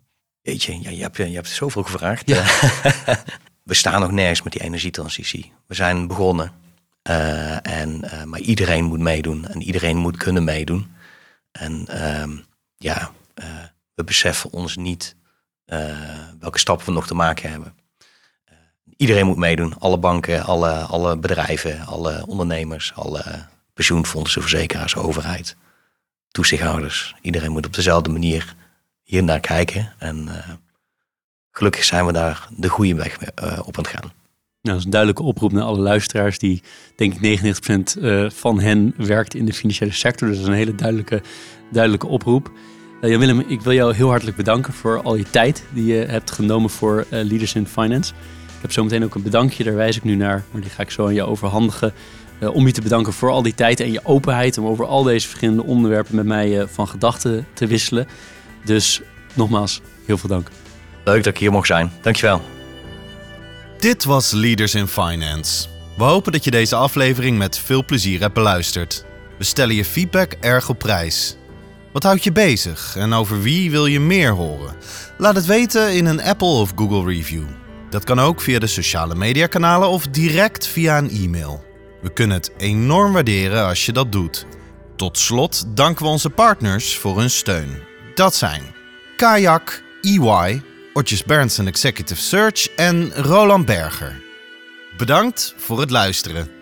Weet je, ja, je, hebt, je hebt zoveel gevraagd. Ja. we staan nog nergens met die energietransitie. We zijn begonnen. Uh, en, uh, maar iedereen moet meedoen en iedereen moet kunnen meedoen. En uh, ja, uh, we beseffen ons niet welke stappen we nog te maken hebben. iedereen moet meedoen. Alle banken, alle, alle bedrijven, alle ondernemers, alle pensioenfondsen, verzekeraars, overheid, toezichthouders. Iedereen moet op dezelfde manier hier naar kijken. En gelukkig zijn we daar de goede weg op aan het gaan. Nou, dat is een duidelijke oproep naar alle luisteraars die, denk ik, 99% uh, van hen werkt in de financiële sector. Dus dat is een hele duidelijke, duidelijke oproep. Jan Willem, ik wil jou heel hartelijk bedanken voor al je tijd die je hebt genomen voor Leaders in Finance. Ik heb zometeen ook een bedankje, daar wijs ik nu naar, maar die ga ik zo aan je overhandigen. Om je te bedanken voor al die tijd en je openheid om over al deze verschillende onderwerpen met mij van gedachten te wisselen. Dus nogmaals, heel veel dank. Leuk dat ik hier mocht zijn. Dankjewel. Dit was Leaders in Finance. We hopen dat je deze aflevering met veel plezier hebt beluisterd. We stellen je feedback erg op prijs. Wat houdt je bezig en over wie wil je meer horen? Laat het weten in een Apple of Google review. Dat kan ook via de sociale mediakanalen of direct via een e-mail. We kunnen het enorm waarderen als je dat doet. Tot slot danken we onze partners voor hun steun. Dat zijn Kayak, EY, Otjes Berndsen Executive Search en Roland Berger. Bedankt voor het luisteren.